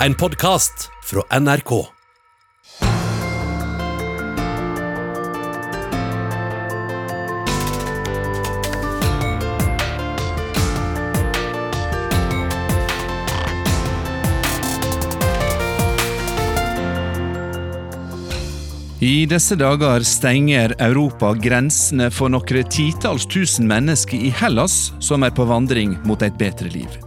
En podkast fra NRK. I disse dager stenger Europa grensene for noen titalls tusen mennesker i Hellas som er på vandring mot et bedre liv.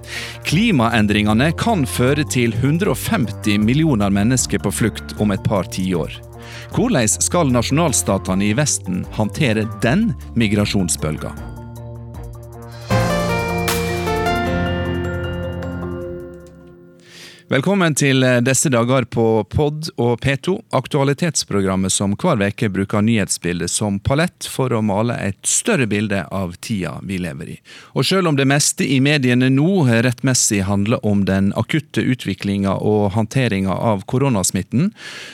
Klimaendringene kan føre til 150 millioner mennesker på flukt om et par tiår. Hvordan skal nasjonalstatene i Vesten håndtere den migrasjonsbølga? Velkommen til disse dager på Pod og P2, aktualitetsprogrammet som hver veke bruker nyhetsbildet som palett for å male et større bilde av tida vi lever i. Og selv om det meste i mediene nå rettmessig handler om den akutte utviklinga og håndteringa av koronasmitten,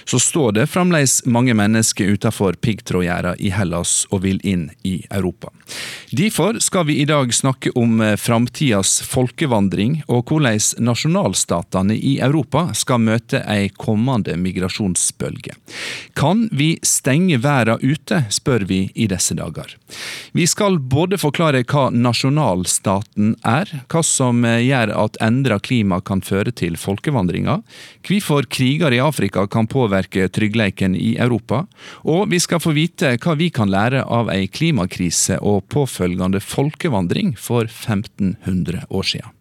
så står det fremdeles mange mennesker utenfor piggtrådgjerda i Hellas og vil inn i Europa. Derfor skal vi i dag snakke om framtidas folkevandring og hvordan nasjonalstatene i Europa skal møte ei kommende migrasjonsbølge. Kan vi stenge verden ute, spør vi i disse dager. Vi skal både forklare hva nasjonalstaten er, hva som gjør at endra klima kan føre til folkevandringa, hvorfor kriger i Afrika kan påvirke tryggleiken i Europa, og vi skal få vite hva vi kan lære av ei klimakrise og påfølgende folkevandring for 1500 år siden.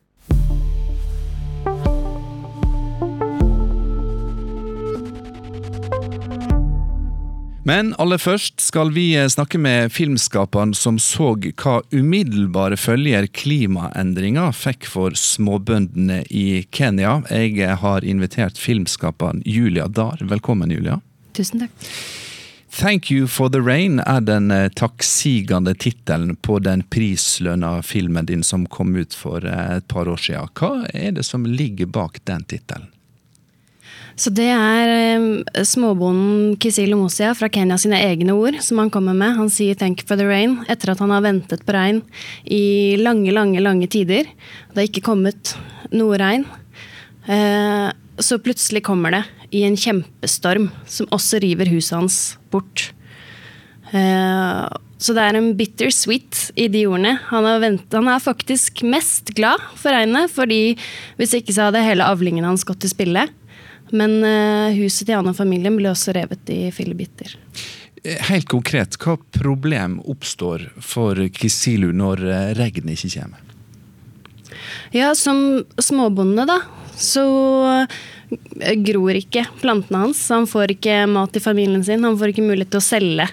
Men aller først skal vi snakke med filmskaperen som så hva umiddelbare følger klimaendringa fikk for småbøndene i Kenya. Jeg har invitert filmskaperen Julia Dahr. Velkommen, Julia. Tusen takk. Thank You for the Rain er den takksigende tittelen på den prislønna filmen din som kom ut for et par år siden. Hva er det som ligger bak den tittelen? Så det er eh, småbonden Kisilo Mosia fra Kenya sine egne ord som han kommer med. Han sier 'thank you for the rain' etter at han har ventet på regn i lange, lange, lange tider. Det har ikke kommet noe regn. Eh, så plutselig kommer det i en kjempestorm som også river huset hans bort. Eh, så det er en bitter sweet i de ordene. Han, han er faktisk mest glad for regnet, fordi hvis ikke så hadde hele avlingen hans gått til spille. Men uh, huset til han og familien ble også revet i fillebiter. Helt konkret, hva problem oppstår for Kisilu når regnet ikke kommer? Ja, som småbonde, da, så gror ikke plantene hans. Han får ikke mat til familien sin, han får ikke mulighet til å selge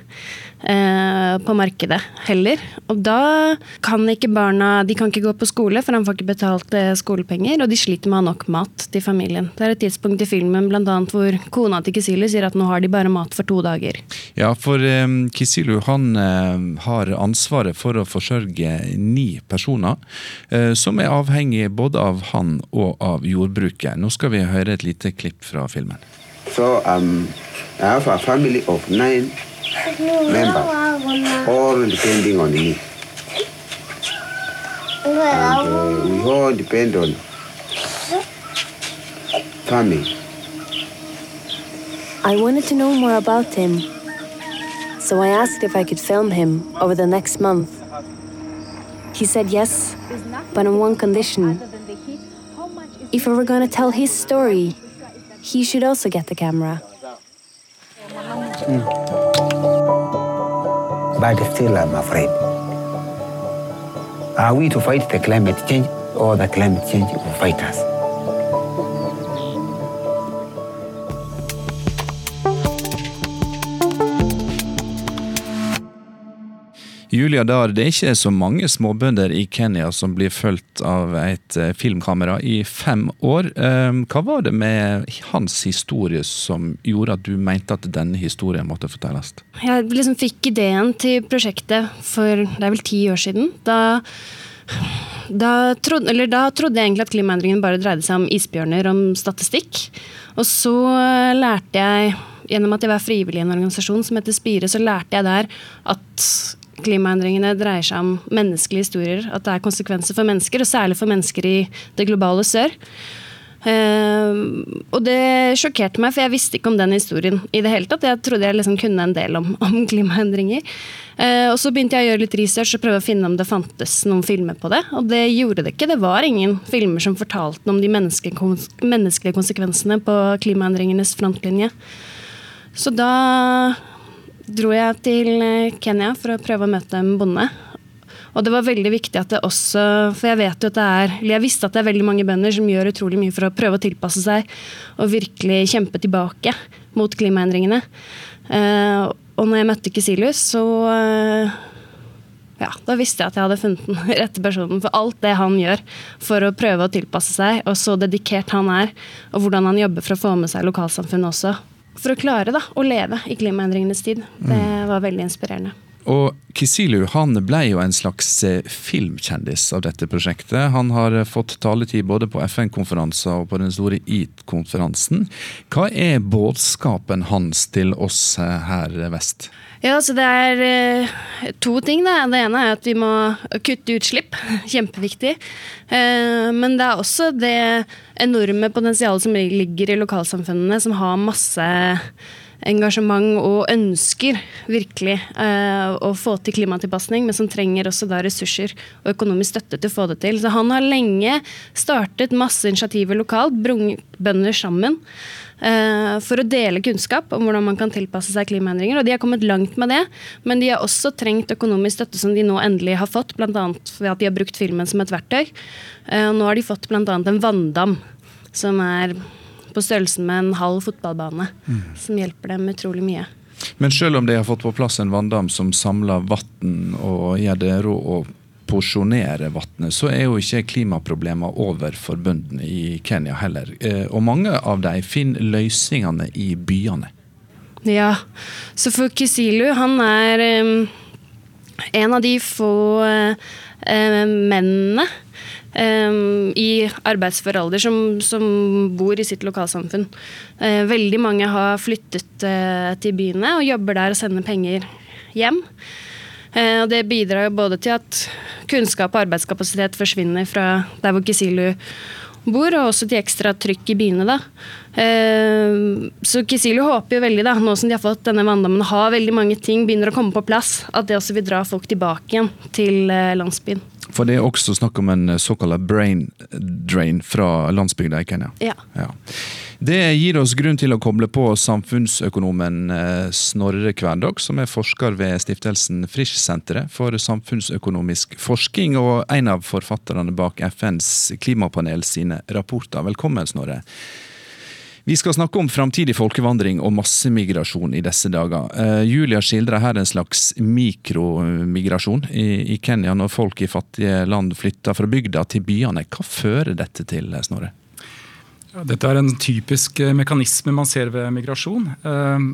eh, på markedet heller. Og da kan ikke barna de kan ikke gå på skole, for han får ikke betalt eh, skolepenger. Og de sliter med å ha nok mat til familien. Det er et tidspunkt i filmen blant annet, hvor kona til Kisilu sier at nå har de bare mat for to dager. Ja, for eh, Kisilu han eh, har ansvaret for å forsørge ni personer, eh, som er avhengig både av han og av jordbruket. Nå skal vi høre et lite klipp fra filmen. So um, I have a family of nine members, all depending on me. And uh, we all depend on farming. I wanted to know more about him, so I asked if I could film him over the next month. He said yes, but on one condition. If I were going to tell his story, he should also get the camera. But still, I'm afraid. Are we to fight the climate change or the climate change will fight us? Julia Dahr, det er ikke så mange småbønder i Kenya som blir fulgt av et filmkamera i fem år. Hva var det med hans historie som gjorde at du mente at denne historien måtte fortelles? Jeg liksom fikk ideen til prosjektet for det er vel ti år siden. Da, da, trodde, da trodde jeg egentlig at klimaendringen bare dreide seg om isbjørner, om statistikk. Og så lærte jeg gjennom at jeg var frivillig i en organisasjon som heter Spire, så lærte jeg der at klimaendringene dreier seg om menneskelige historier. At det er konsekvenser for mennesker, og særlig for mennesker i det globale sør. og det sjokkerte meg, for jeg visste ikke om den historien i det hele tatt. Jeg trodde jeg liksom kunne en del om, om klimaendringer. Uh, og så begynte jeg å gjøre litt research og prøve å finne om det fantes noen filmer på det. Og det gjorde det ikke. Det var ingen filmer som fortalte om de menneskelige konsekvensene på klimaendringenes frontlinje. Så da dro jeg til Kenya for å prøve å møte en bonde. Og det var veldig viktig at det også For jeg vet jo at det er jeg visste at det er veldig mange bønder som gjør utrolig mye for å prøve å tilpasse seg og virkelig kjempe tilbake mot klimaendringene. Uh, og når jeg møtte Kisilius, så uh, ja, da visste jeg at jeg hadde funnet den rette personen for alt det han gjør for å prøve å tilpasse seg, og så dedikert han er, og hvordan han jobber for å få med seg lokalsamfunnet også. For å klare da, å leve i klimaendringenes tid. Det mm. var veldig inspirerende. Og Kisilu han ble jo en slags eh, filmkjendis av dette prosjektet. Han har eh, fått taletid både på FN-konferanser og på den store EAT-konferansen. Hva er budskapen hans til oss eh, her vest? Ja, så Det er to ting. Det, det ene er at vi må kutte utslipp. Kjempeviktig. men det er også det enorme potensialet som ligger i lokalsamfunnene, som har masse engasjement og ønsker virkelig uh, å få til klimatilpasning, men som trenger også da ressurser og økonomisk støtte til å få det til. Så han har lenge startet masse initiativer lokalt, bønder sammen. Uh, for å dele kunnskap om hvordan man kan tilpasse seg klimaendringer. Og de har kommet langt med det, men de har også trengt økonomisk støtte som de nå endelig har fått, bl.a. ved at de har brukt filmen som et verktøy. og nå har de fått bl.a. en vanndam som er på størrelsen med en halv fotballbane. Mm. Som hjelper dem utrolig mye. Men selv om de har fått på plass en vanndam som samler vann og gjør det rå å porsjonere vannet, så er jo ikke klimaproblemene over for bøndene i Kenya heller. Eh, og mange av dem finner løsningene i byene. Ja, så for Kisilu, han er um, en av de få uh, mennene um, i arbeidsfør alder som, som, bor i sitt lokalsamfunn. Uh, veldig mange har flyttet uh, til byene og jobber der og sender penger hjem. Uh, og det bidrar jo både til at kunnskap og arbeidskapasitet forsvinner fra der hvor Kisilu bor, og også til ekstra trykk i byene. da. Så Kisilu håper jo veldig, da, nå som de har fått denne vanndammen, har veldig mange ting begynner å komme på plass, at det også vil dra folk tilbake igjen til landsbyen. For det er også snakk om en eh, såkalt brain drain fra landsbygda i Kenya. Ja. ja. Det gir oss grunn til å koble på samfunnsøkonomen eh, Snorre Kverndag, som er forsker ved stiftelsen Frisch-senteret for samfunnsøkonomisk forskning, og en av forfatterne bak FNs klimapanel sine rapporter. Velkommen, Snorre. Vi skal snakke om framtidig folkevandring og massemigrasjon i disse dager. Uh, Julia skildrer her en slags mikromigrasjon i, Kenya, når folk i fattige land flytter fra bygda til byene. Hva fører dette til, Snorre? Dette er en typisk eh, mekanisme man ser ved migrasjon. Uh,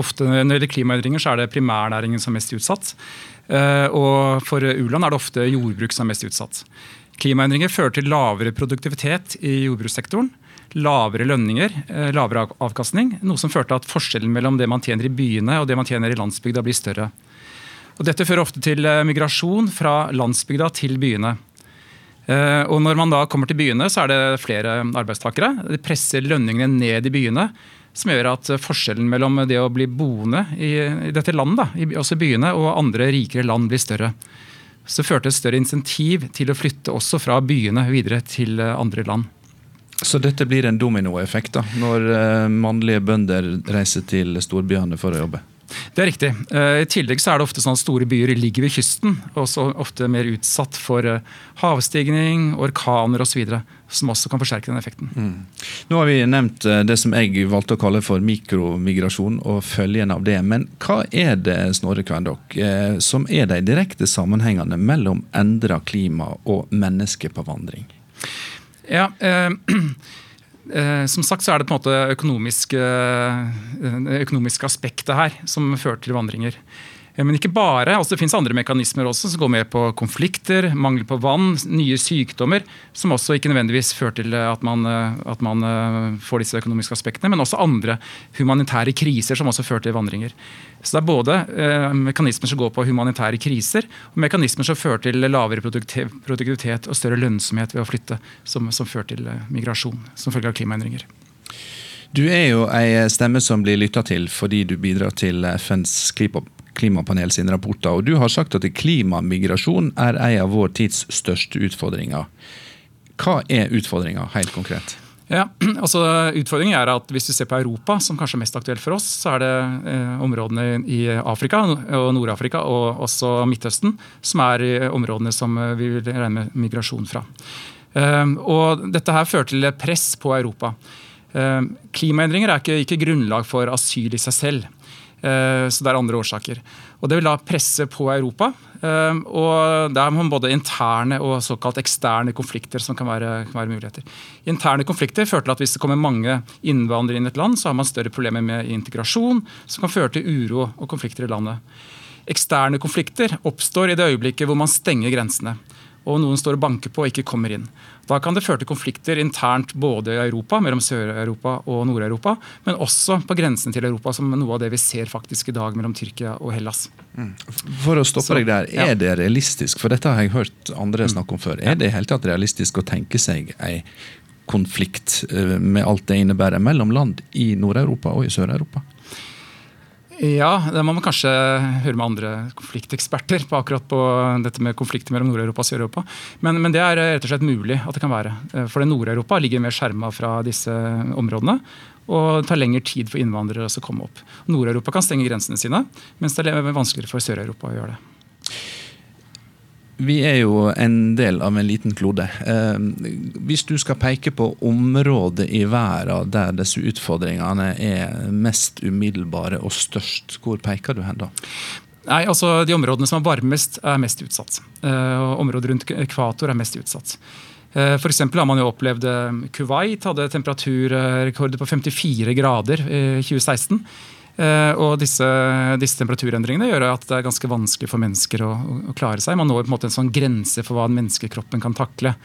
ofte Når det gjelder klimaendringer, så er det primærnæringen som er mest utsatt. Uh, og for u-land er det ofte jordbruk som er mest utsatt. Klimaendringer fører til lavere produktivitet i jordbrukssektoren lavere lønninger, eh, lavere avkastning. Noe som fører til at forskjellen mellom det man tjener i byene og det man tjener i landsbygda blir større. Og dette fører ofte til eh, migrasjon fra landsbygda til byene. Eh, og når man da kommer til byene, så er det flere arbeidstakere. Det presser lønningene ned i byene. Som gjør at forskjellen mellom det å bli boende i, dette landet, også byene, og andre rikere land blir større. Så det førte et større insentiv til å flytte også fra byene videre til andre land. Så dette blir en dominoeffekt da, når uh, mannlige bønder reiser til storbyene for å jobbe? Det er riktig. Uh, I tillegg så er det ofte sånn at store byer ligger ved kysten. Og så ofte mer utsatt for uh, havstigning, orkaner osv. Som også kan forsterke den effekten. Mm. Nå har vi nevnt det som jeg valgte å kalle for mikromigrasjon og følgene av det. Men hva er det Snorre Kvendokk, som er de direkte sammenhengene mellom endra klima og mennesker på vandring? Ja, eh, eh, Som sagt så er det på en måte økonomiske, eh, økonomiske aspektet her som fører til vandringer. Men ikke bare. altså Det finnes andre mekanismer også som går med på konflikter, mangel på vann, nye sykdommer, som også ikke nødvendigvis fører til at man, at man får disse økonomiske aspektene, men også andre humanitære kriser som også fører til vandringer. Så det er både eh, mekanismer som går på humanitære kriser, og mekanismer som fører til lavere produktivitet og større lønnsomhet ved å flytte, som, som fører til eh, migrasjon som følge av klimaendringer. Du er jo ei stemme som blir lytta til fordi du bidrar til FNs klimapanel sine rapporter. og Du har sagt at klimamigrasjon er en av vår tids største utfordringer. Hva er utfordringa helt konkret? Ja, altså Utfordringen er at hvis du ser på Europa, som kanskje er mest aktuelt for oss, så er det eh, områdene i Afrika og Nord-Afrika og også Midtøsten som er områdene som eh, vi vil regne med migrasjon fra. Eh, og Dette her fører til press på Europa. Eh, klimaendringer er ikke, ikke grunnlag for asyl i seg selv. Eh, så det er andre årsaker. Og Det vil da presse på Europa. Eh, og Der har man både interne og såkalt eksterne konflikter som kan være, kan være muligheter. Interne konflikter fører til at hvis det kommer mange innvandrere inn i et land, så har man større problemer med integrasjon, som kan føre til uro og konflikter i landet. Eksterne konflikter oppstår i det øyeblikket hvor man stenger grensene og noen står og banker på og ikke kommer inn. Da kan det føre til konflikter internt både i Europa, mellom Sør-Europa og Nord-Europa, men også på grensen til Europa, som noe av det vi ser faktisk i dag mellom Tyrkia og Hellas. Mm. For å stoppe Så, deg der, er ja. det realistisk, for dette har jeg hørt andre mm. snakke om før, er det helt tatt realistisk å tenke seg ei konflikt eh, med alt det innebærer mellom land i Nord-Europa og i Sør-Europa? Ja, det må man kanskje høre med andre konflikteksperter på akkurat på dette med konflikter mellom Nord-Europa og Sør-Europa. Men, men, det er rett og slett mulig at det kan være. For Nord-Europa ligger mer skjerma fra disse områdene. Og det tar lengre tid for innvandrere å komme opp. Nord-Europa kan stenge grensene sine, mens det er vanskeligere for Sør-Europa å gjøre det. Vi er jo en del av en liten klode. Eh, hvis du skal peke på området i verden der disse utfordringene er mest umiddelbare og størst, hvor peker du hen da? Nei, altså De områdene som er varmest, er mest utsatt. Eh, og området rundt ekvator er mest utsatt. Eh, for har man jo opplevd Kuwait hadde temperaturrekorder på 54 grader i 2016. Eh, og disse, disse, temperaturendringene gjør at det er ganske vanskelig for mennesker å, å klare seg. Man når på en måte en sånn grense for hva menneskekroppen kan takle.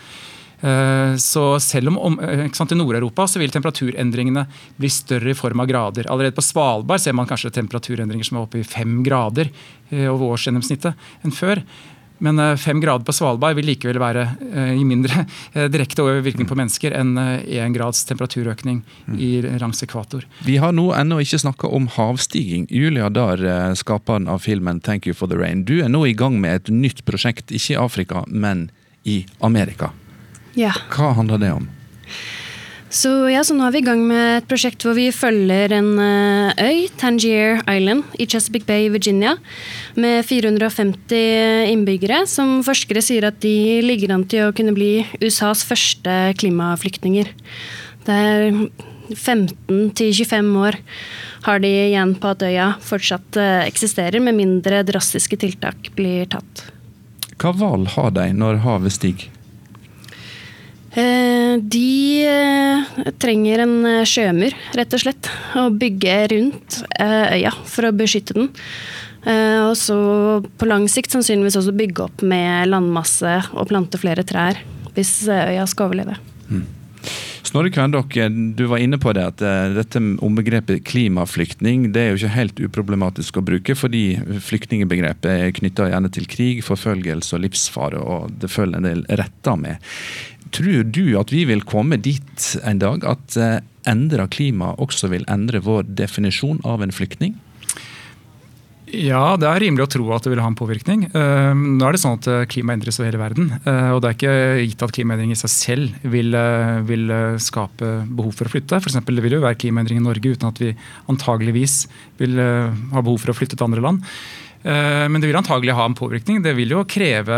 Eh, så selv om, eh, sant, I Nord-Europa så vil temperaturendringene bli større i form av grader. Allerede på Svalbard ser man kanskje temperaturendringer som er oppe i fem grader over årsgjennomsnittet enn før. Men eh, fem grader på Svalbard vil likevel være eh, i mindre eh, direkte overvirkning på mennesker enn én grads temperaturøkning i langs ekvator. Vi har nå ennå ikke snakka om havstiging. Julia Dahr, skaperen av filmen 'Thank You for the Rain'. Du er nå i gang med et nytt prosjekt, ikke i Afrika, men i Amerika. Ja. Hva handler det om? Så, ja, så nå er vi i gang med et prosjekt hvor vi følger en uh, øy, Tangier Island, i Chesapeake Bay, Virginia, med 450 innbyggere, som forskere sier at de ligger an til å kunne bli USAs første klimaflyktninger. Det er 15 25 år har de igjen på at øya fortsatt uh, eksisterer, med mindre drastiske tiltak blir tatt. Hva valg har de når havet stiger? Eh, de eh, trenger en eh, sjømur, rett og slett. Å bygge rundt øya for å beskytte den. Og så på lang sikt sannsynligvis også bygge opp med landmasse og plante flere trær. Hvis øya skal overleve. Mm. Snorre Kvendok, du var inne på det at dette ombegrepet klimaflyktning det er jo ikke helt uproblematisk å bruke, fordi flyktningbegrepet er knytta gjerne til krig, forfølgelse og livsfare, og det følger en del retter med. Tror du at vi vil komme dit en dag at eh, endra klima også vil endre vår definisjon av en flyktning? Ja, det er rimelig å tro at det vil ha en påvirkning. Uh, nå er det sånn at eh, Klimaet endres over hele verden. Uh, og Det er ikke gitt at klimaendring i seg selv vil, vil skape behov for å flytte. For eksempel, det vil jo være klimaendring i Norge uten at vi antageligvis vil ha behov for å flytte til andre land. Eh, men det vil antagelig ha en påvirkning. Det vil jo kreve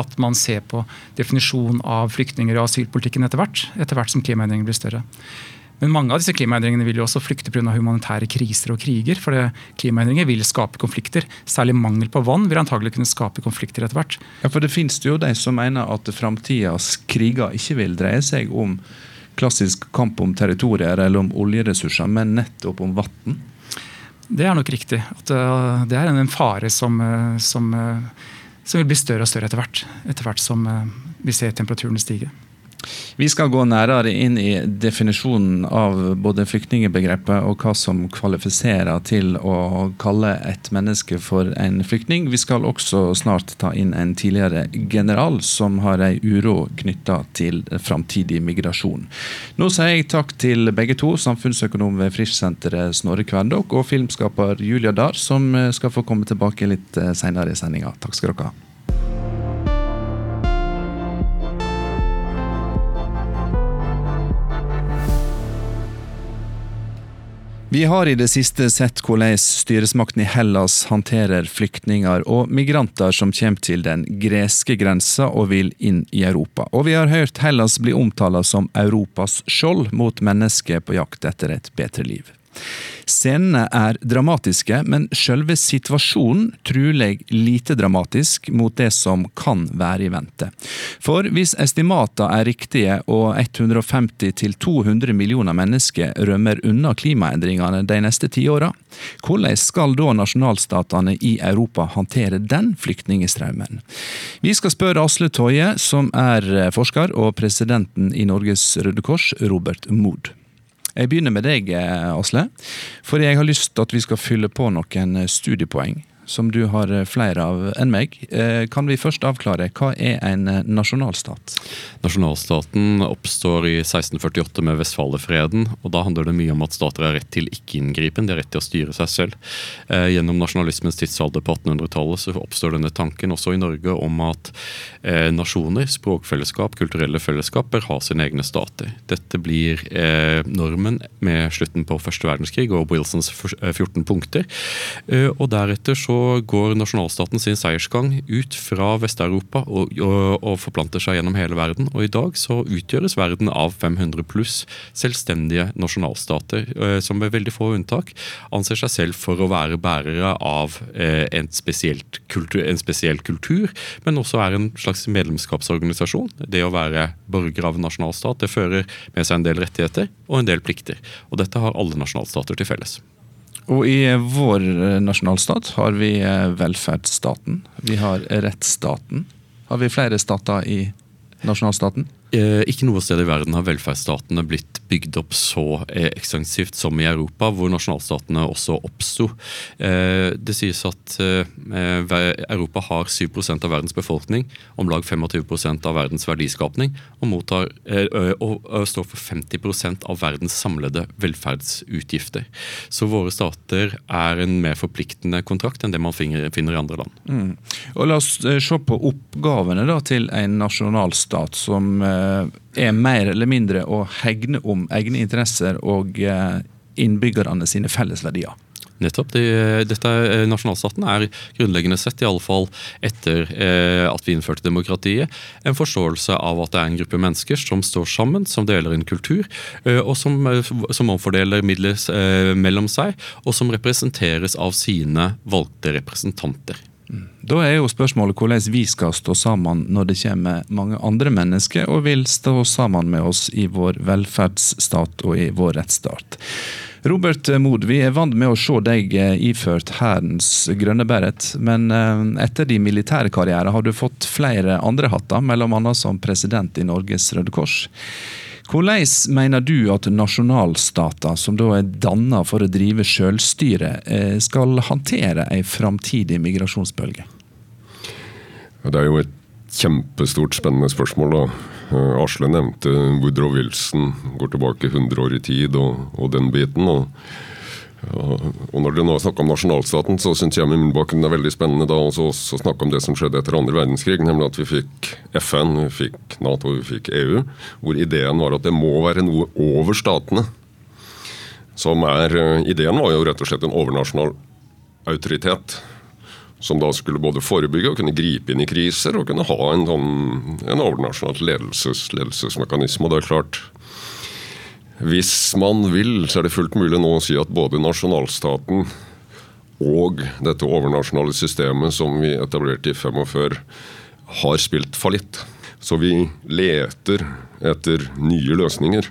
at man ser på definisjon av flyktninger og asylpolitikken etter hvert, etter hvert som klimaendringene blir større. Men mange av disse klimaendringene vil jo også flykte pga. humanitære kriser og kriger. For klimaendringer vil skape konflikter. Særlig mangel på vann vil antagelig kunne skape konflikter etter hvert. Ja, for Det finnes jo de som mener at framtidas kriger ikke vil dreie seg om klassisk kamp om territorier eller om oljeressurser, men nettopp om vann. Det er nok riktig. At uh, det er en fare som, uh, som, uh, som, vil bli større og større etter hvert. Etter hvert som vi ser temperaturen stige. Vi skal gå nærere inn i definisjonen av både flyktningebegrepet og hva som kvalifiserer til å kalle et menneske for en flyktning. Vi skal også snart ta inn en tidligere general som har ei uro knytta til framtidig migrasjon. Nå sier jeg takk til begge to, samfunnsøkonom ved Frischsenteret Snorre Kverndock og filmskaper Julia Dahr, som skal få komme tilbake litt seinere i sendinga. Takk skal dere ha. Vi har i det siste sett hvordan styresmakten i Hellas håndterer flyktninger og migranter som kommer til den greske grensa og vil inn i Europa. Og vi har hørt Hellas bli omtalt som Europas skjold mot mennesker på jakt etter et bedre liv. Scenene er dramatiske, men selve situasjonen truleg lite dramatisk mot det som kan være i vente. For hvis estimata er riktige og 150-200 millioner mennesker rømmer unna klimaendringene de neste ti åra, hvordan skal da nasjonalstatene i Europa håndtere den flyktningstraumen? Vi skal spørre Asle Toje, som er forsker og presidenten i Norges Røde Kors, Robert Mood. Jeg begynner med deg, eh, Asle. For jeg har lyst til at vi skal fylle på noen eh, studiepoeng som du har eh, flere av enn meg. Eh, kan vi først avklare, hva er en eh, nasjonalstat? Nasjonalstaten oppstår i 1648 med Vestfalerfreden. og Da handler det mye om at stater har rett til ikke-inngripen, de har rett til å styre seg selv. Gjennom nasjonalismens tidsalder på 1800-tallet så oppstår denne tanken også i Norge om at nasjoner, språkfellesskap, kulturelle fellesskap bør ha sine egne stater. Dette blir normen med slutten på første verdenskrig og Wilsons 14 punkter. Og deretter så går nasjonalstaten sin seiersgang ut fra Vest-Europa og, og, og, forplanter seg gjennom hele verden. Og i dag så utgjøres verden av 500 pluss selvstendige nasjonalstater, eh, som ved veldig få unntak anser seg selv for å være bærere av eh, en, kultur, en spesiell kultur, men også er en slags medlemskapsorganisasjon. Det å være borger av en nasjonalstat det fører med seg en del rettigheter og en del plikter. Og dette har alle nasjonalstater til felles. Og i vår eh, nasjonalstat har vi eh, velferdsstaten. Vi har rettsstaten. Har vi flere stater i nasjonalstaten? Eh, ikke noe sted i verden har velferdsstatene blitt bygd opp så eh, ekstensivt som i Europa, hvor nasjonalstatene også oppsto. Eh, det sies at Europa har 7% av verdens befolkning, om lag 25 av verdens verdiskapning, og, mottar, og står for 50% av verdens samlede velferdsutgifter. Så våre stater er en mer forpliktende kontrakt enn det man finner, i andre land. Mm. Og La oss se på oppgavene da, til en nasjonalstat som Eh, er mer eller mindre å hegne om egne interesser og eh, innbyggerne sine felles verdier. Nettopp. De, dette eh, Nasjonalstaten er grunnleggende sett, i alle fall etter eh, at vi innførte demokratiet, en forståelse av at det er en gruppe mennesker som står sammen, som deler en kultur, eh, og som, som omfordeler midler eh, mellom seg, og som representeres av sine valgte representanter. Da er jo spørsmålet hvordan vi skal stå sammen når det kommer mange andre mennesker og vil stå sammen med oss i vår velferdsstat og i vår rettsstat. Robert Mood, vi er vant med å se deg eh, iført hærens grønne beret, men eh, etter din militære karriere har du fått flere andre hatter, bl.a. som president i Norges Røde Kors. Hvordan mener du at nasjonalstater, som da er danna for å drive selvstyre, eh, skal håndtere ei framtidig migrasjonsbølge? Det er jo et kjempestort, spennende spørsmål. da. Eh, Asle nevnte Woodrow Wilson, går tilbake 100 år i tid, og, og den biten. og og Når dere nå snakker om nasjonalstaten, så syns jeg med min bakgrunn er veldig spennende da også, å snakke om det som skjedde etter andre verdenskrig, nemlig at vi fikk FN, vi fikk Nato, vi fikk EU. Hvor ideen var at det må være noe over statene. Som er, eh, Ideen var jo rett og slett en overnasjonal autoritet. Som da skulle både forebygge og kunne gripe inn i kriser og kunne ha en, sånn, en overnasjonal ledelses, ledelsesmekanisme. Og det er klart, hvis man vil, så er det fullt mulig nå å si at både nasjonalstaten og dette overnasjonale systemet som vi etablerte i 45, har spilt fallitt. Så vi leter etter nye løsninger.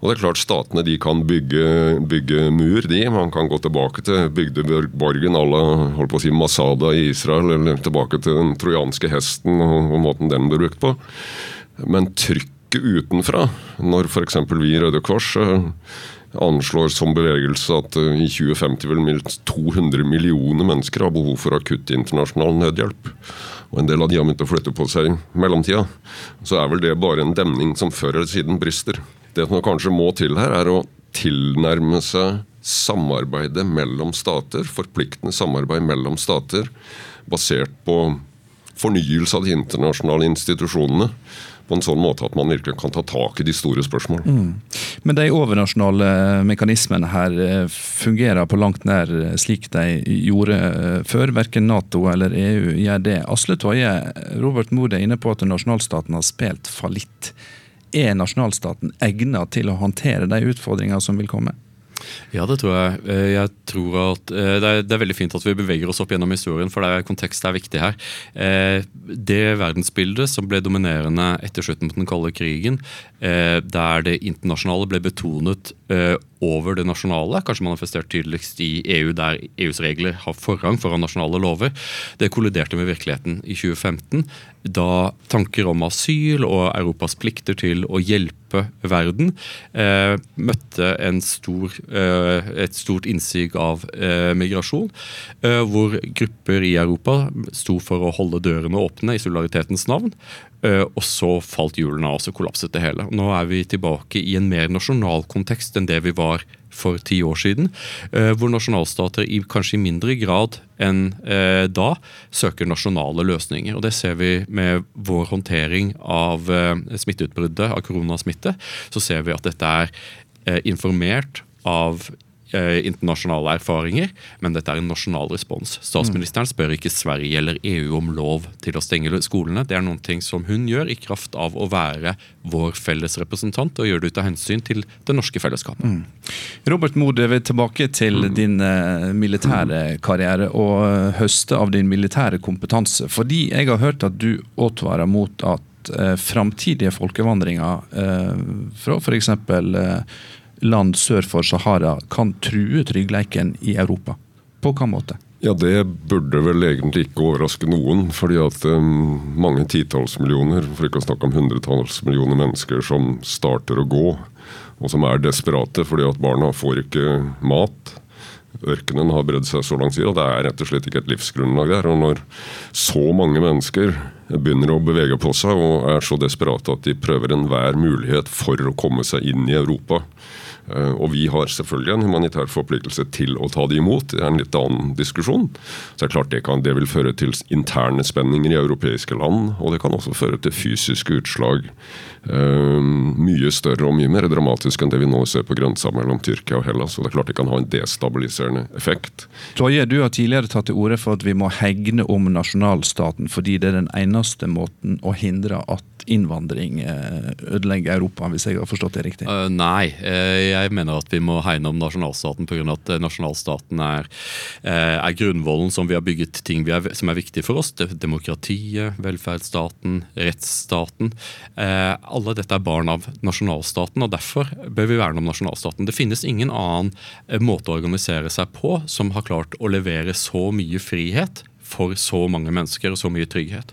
Og det er klart Statene de kan bygge, bygge mur, de. Man kan gå tilbake til bygdeborgen à la holdt på å si Masada i Israel, eller tilbake til den trojanske hesten og, og måten den ble brukt på. Men trykket utenfra, når f.eks. vi i Røde Kors eh, anslår som bevegelse at eh, i 2050 vil minst 200 millioner mennesker ha behov for akutt internasjonal nødhjelp. Og en del av de har begynt å flytte på seg i mellomtida. Så er vel det bare en demning som før eller siden brister. Det som kanskje må til her, er å tilnærme seg samarbeidet mellom stater, forpliktende samarbeid mellom stater, basert på fornyelse av de internasjonale institusjonene på en sånn måte at man virkelig kan ta tak i de store spørsmålene. Mm. Men de overnasjonale mekanismene her eh, fungerer på langt nær eh, slik de gjorde eh, før. Verken Nato eller EU gjør det. Asle Toje, Robert Mood er inne på at nasjonalstaten har spilt fallitt. Er nasjonalstaten egnet til å håndtere de utfordringene som vil komme? Ja, det tror jeg. Eh, jeg tror at eh, det er, det er, veldig fint at vi beveger oss opp gjennom historien, for det er, kontekst er viktig her. Eh, det verdensbildet som ble dominerende etter slutten på den kalde krigen, der det internasjonale ble betonet over det nasjonale, kanskje manifestert tydeligst i EU, der EUs regler har forrang foran nasjonale lover, det kolliderte med virkeligheten i 2015. Da tanker om asyl og Europas plikter til å hjelpe verden eh, møtte stor, eh, et stort innsig av eh, migrasjon, eh, hvor grupper i Europa sto for å holde dørene åpne i solidaritetens navn. Eh, og så falt hjulene av, og så kollapset det hele. Nå er vi tilbake i en mer nasjonal kontekst enn det vi var for ti år siden. Eh, hvor nasjonalstater i kanskje i mindre grad enn eh, da søker nasjonale løsninger. Og Det ser vi med vår håndtering av smitteutbruddet av koronasmitte. Så ser vi at dette er informert av internasjonale erfaringer, men dette er en nasjonal respons. Statsministeren spør ikke Sverige eller EU om lov til å stenge skolene. Det er noen ting som hun gjør i kraft av å være vår felles representant, og gjør det ut av hensyn til det norske fellesskapet. Mm. Robert Moe, er tilbake til mm. din uh, militære karriere og uh, høste av din militære kompetanse. Fordi jeg har hørt at du advarer mot at framtidige folkevandringer fra f.eks. Land sør for Sahara kan true tryggleiken i Europa. På hvilken måte? Ja, Det burde vel egentlig ikke overraske noen. fordi at um, mange titalls millioner, for ikke å snakke om hundretalls millioner mennesker som starter å gå, og som er desperate fordi at barna får ikke mat. Ørkenen har bredd seg så langt siden, og det er rett og slett ikke et livsgrunnlag der. Og når så mange mennesker begynner å bevege på seg og er så desperate at de prøver enhver mulighet for å komme seg inn i Europa, og vi har selvfølgelig en humanitær forpliktelse til å ta de imot. Det er en litt annen diskusjon. Så det er klart det, kan, det vil føre til interne spenninger i europeiske land. Og det kan også føre til fysiske utslag. Uh, mye større og mye mer dramatisk enn det vi nå ser på grensa mellom Tyrkia og Hellas. Og det er klart det kan ha en destabiliserende effekt. Toje, du har tidligere tatt til orde for at vi må hegne om nasjonalstaten, fordi det er den eneste måten å hindre at innvandring eh, ødelegger Europa, hvis jeg har forstått det riktig? Uh, nei, uh, jeg mener at vi må hegne om nasjonalstaten pga. at nasjonalstaten er, uh, er grunnvollen som vi har bygget ting er, som er viktige for oss. Demokratiet, velferdsstaten, rettsstaten. Alle dette er barn av nasjonalstaten, og derfor bør vi verne om nasjonalstaten. Det finnes ingen annen måte å organisere seg på som har klart å levere så mye frihet for så mange mennesker og så mye trygghet.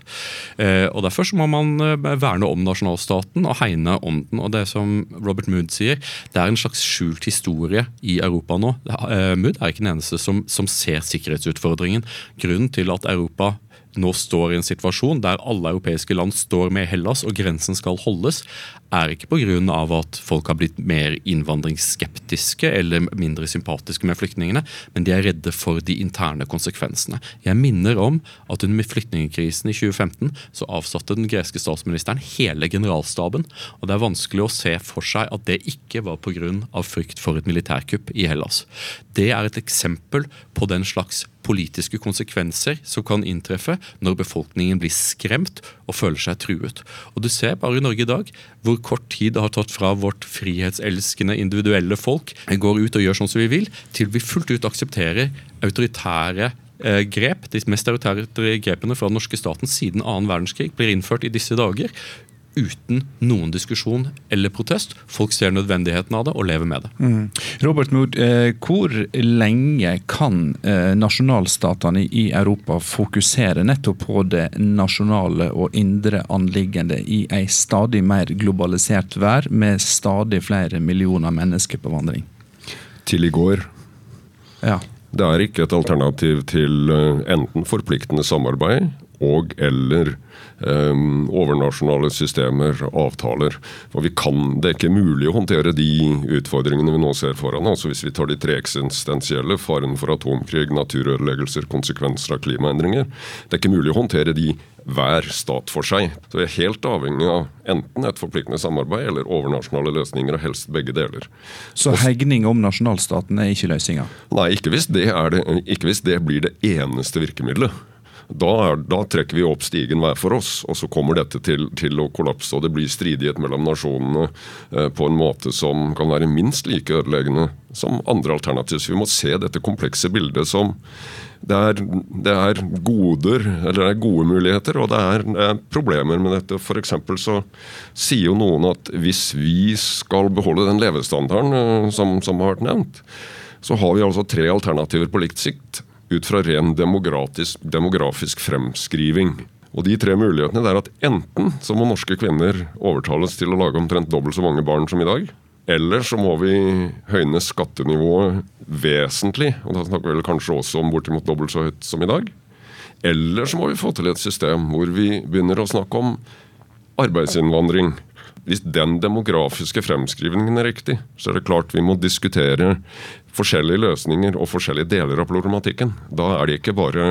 Eh, og Derfor så må man eh, verne om nasjonalstaten og hegne om den. og Det som Robert Mood sier, det er en slags skjult historie i Europa nå. Eh, Mood er ikke den eneste som, som ser sikkerhetsutfordringen. Grunnen til at Europa nå står i en situasjon der alle europeiske land står med Hellas og grensen skal holdes, er ikke pga. at folk har blitt mer innvandringsskeptiske eller mindre sympatiske med flyktningene, men de er redde for de interne konsekvensene. Jeg minner om at under flyktningkrisen i 2015 så avsatte den greske statsministeren hele generalstaben, og det er vanskelig å se for seg at det ikke var pga. frykt for et militærkupp i Hellas. Det er et eksempel på den slags politiske konsekvenser som kan inntreffe når befolkningen blir skremt og føler seg truet. Og Du ser bare i Norge i dag hvor kort tid det har tatt fra vårt frihetselskende individuelle folk går ut og gjør sånn som vi vil, til vi fullt ut aksepterer autoritære eh, grep. De mest autoritære grepene fra den norske staten siden annen verdenskrig blir innført i disse dager uten noen diskusjon eller protest. Folk ser nødvendigheten av det og lever med det. Mm. Robert Mood, eh, hvor lenge kan eh, nasjonalstatene i Europa fokusere nettopp på det nasjonale og indre anliggende i ei stadig mer globalisert vær med stadig flere millioner mennesker på vandring? Til i går. Ja. Det er ikke et alternativ til eh, enten forpliktende samarbeid og eller eh, overnasjonale systemer, avtaler. For vi kan, Det er ikke mulig å håndtere de utfordringene vi nå ser foran oss. Hvis vi tar de tre eksistensielle, faren for atomkrig, naturødeleggelser, konsekvenser av klimaendringer. Det er ikke mulig å håndtere de hver stat for seg. Så vi er helt avhengig av enten et forpliktende samarbeid eller overnasjonale løsninger, og helst begge deler. Så hegning om nasjonalstaten er ikke løsninga? Nei, ikke hvis det, det, ikke hvis det blir det eneste virkemidlet. Da, er, da, trekker vi opp stigen hver for oss, og så kommer dette til, til å kollapse. Og det blir stridighet mellom nasjonene eh, på en måte som kan være minst like ødeleggende som andre alternativer. Så vi må se dette komplekse bildet som det er, det er goder, eller det er gode muligheter, og det er, det er problemer med dette. F.eks. så sier jo noen at hvis vi skal beholde den levestandarden eh, som, som har vært nevnt, så har vi altså tre alternativer på likt sikt ut fra ren demografisk, fremskriving. Og De tre mulighetene er at enten så må norske kvinner overtales til å lage omtrent dobbelt så mange barn som i dag. Eller så må vi høyne skattenivået vesentlig, og da snakker vi vel kanskje også om bortimot dobbelt så høyt som i dag. Eller så må vi få til et system hvor vi begynner å snakke om arbeidsinnvandring. Hvis den demografiske fremskrivningen er riktig, så er det klart vi må diskutere forskjellige løsninger og forskjellige deler av problematikken. Da er det ikke bare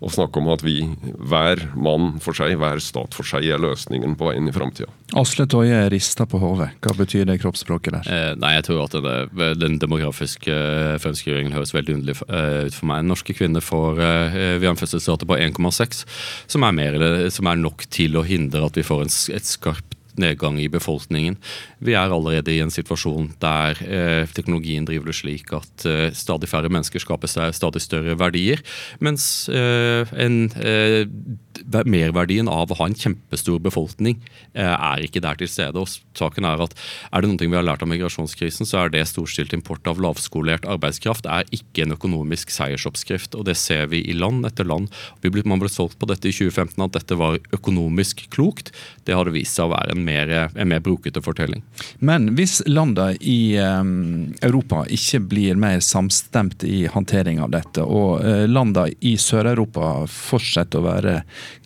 å snakke om at vi, hver mann for seg, hver stat for seg, er løsningen på veien i framtida. Asle Toje rister på hodet. Hva betyr det kroppsspråket der? Eh, nei, jeg tror at det, Den demografiske eh, fremskrivingen høres veldig underlig eh, ut for meg. Norske kvinner får eh, vi har en fødselsrate på 1,6, som, som, er nok til å hindre at vi får en, et skarpt nedgang i befolkningen. Vi er allerede i en situasjon der eh, teknologien driver det slik at eh, stadig færre mennesker skaper seg stadig større verdier, mens eh, en eh, merverdien av å ha en kjempestor befolkning eh, er ikke der til stede. og saken Er at er det noe vi har lært av migrasjonskrisen, så er det storstilt import av lavskolert arbeidskraft er ikke en økonomisk seiersoppskrift. og Det ser vi i land etter land. Man ble solgt på dette i 2015 at dette var økonomisk klokt. Det har det vist seg å være en mer, en mer brukete fortelling. Men hvis landene i um, Europa ikke blir mer samstemt i håndtering av dette, og uh, landene i Sør-Europa fortsetter å være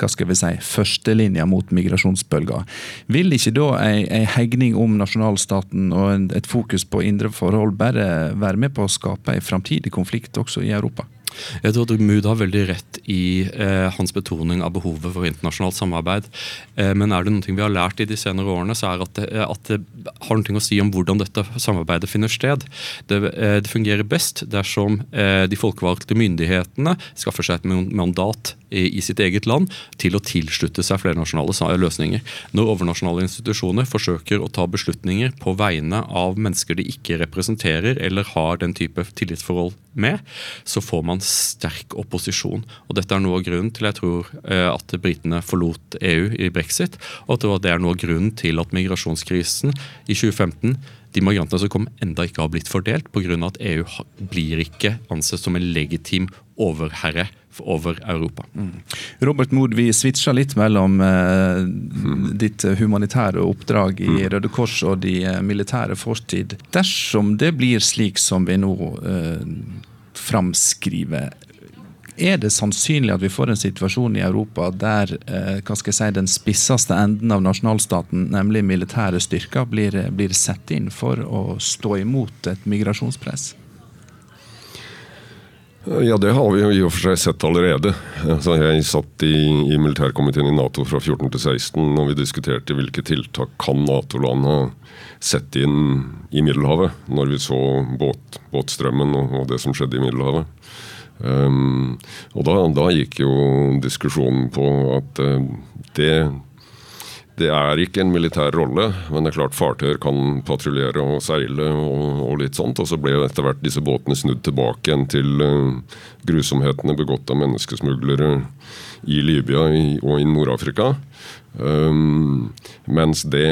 hva skal vi si, førstelinja mot migrasjonsbølger, vil ikke da ei hegning om nasjonalstaten og en, et fokus på indre forhold bare være med på å skape en framtidig konflikt også i Europa? Jeg tror Mood har veldig rett i eh, hans betoning av behovet for internasjonalt samarbeid. Eh, men er det noe vi har lært i de senere årene, så er at det, at det har noe å si om hvordan dette samarbeidet finner sted. Det, eh, det fungerer best dersom eh, de folkevalgte myndighetene skaffer seg et mandat i, sitt eget land til å tilslutte seg flernasjonale løsninger. Når overnasjonale institusjoner forsøker å ta beslutninger på vegne av mennesker de ikke representerer eller har den type tillitsforhold med, så får man sterk opposisjon. Og Dette er noe av grunnen til jeg tror eh, at britene forlot EU i brexit, og at det er noe av grunnen til at migrasjonskrisen i 2015 de migrantene som kom, enda ikke har blitt fordelt, pga. at EU blir ikke ansett som en legitim overherre over Europa. Mm. Robert Mood, vi switcha litt mellom eh, mm. ditt humanitære oppdrag i mm. Røde Kors og de eh, militære fortid. Dersom det blir slik som vi nå eh, framskriver, er det sannsynlig at vi får en situasjon i Europa der eh, hva skal jeg si, den spisseste enden av nasjonalstaten, nemlig militære styrker, blir, blir satt inn for å stå imot et migrasjonspress? Ja, det har vi jo i og for seg sett allerede. Altså, jeg satt i, i militærkomiteen i Nato fra 14 til 16 og vi diskuterte hvilke tiltak kan Nato-land ha sett inn i Middelhavet, når vi så båt, båtstrømmen og, og det som skjedde i Middelhavet. Um, og da, da, gikk jo diskusjonen på at uh, det det er ikke en militær rolle, men det er klart fartøyer kan patruljere og seile og, og, litt sånt. Og så ble etter hvert disse båtene snudd tilbake igjen til uh, grusomhetene begått av menneskesmuglere i Libya og i Nord-Afrika. Um, mens det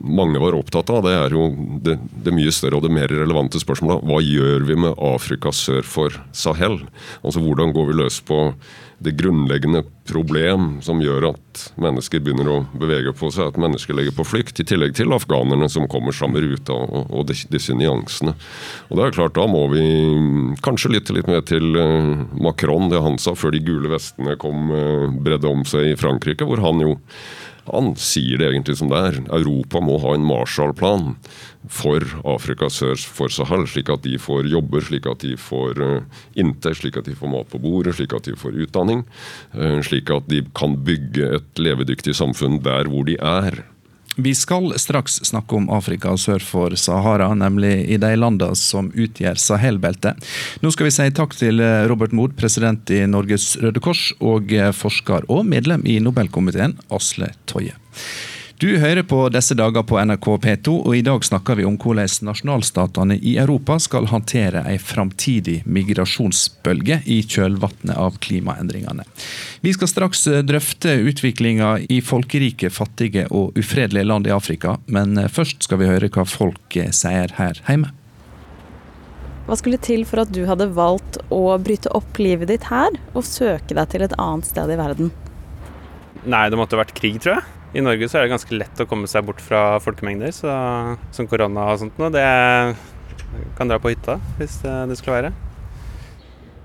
mange var opptatt av, det er jo det, det mye større og det mer relevante spørsmålet. Hva gjør vi med Afrika sør for Sahel? Altså Hvordan går vi løs på det grunnleggende problem som gjør at mennesker begynner å bevege på seg, at mennesker legger på flykt, i tillegg til afghanerne som kommer samme ruta og, og disse nyansene. Og det er klart, Da må vi kanskje lytte litt mer til uh, Macron, det han sa før de gule vestene kom uh, bredde om seg i Frankrike, hvor han jo han sier det egentlig som det er. Europa må ha en Marshall-plan for Afrika sør for Sahel, slik at de får jobber, slik at de får uh, inntekt, slik at de får mat på bordet, slik at de får utdanning. Uh, slik at de kan bygge et levedyktig samfunn der hvor de er. Vi skal straks snakke om Afrika sør for Sahara, nemlig i de landene som utgjør Sahel-beltet. Nå skal vi si takk til Robert Mood, president i Norges Røde Kors, og forsker og medlem i Nobelkomiteen, Asle Toje. Du hører på disse dager på NRK P2, og i dag snakker vi om hvordan nasjonalstatene i Europa skal håndtere en framtidig migrasjonsbølge i kjølvannet av klimaendringene. Vi skal straks drøfte utviklinga i folkerike, fattige og ufredelige land i Afrika, men først skal vi høre hva folk sier her hjemme. Hva skulle til for at du hadde valgt å bryte opp livet ditt her og søke deg til et annet sted i verden? Nei, det måtte ha vært krig, tror jeg. I Norge så er det ganske lett å komme seg bort fra folkemengder, så, som korona og sånt noe. Det kan dra på hytta hvis det, det skulle være.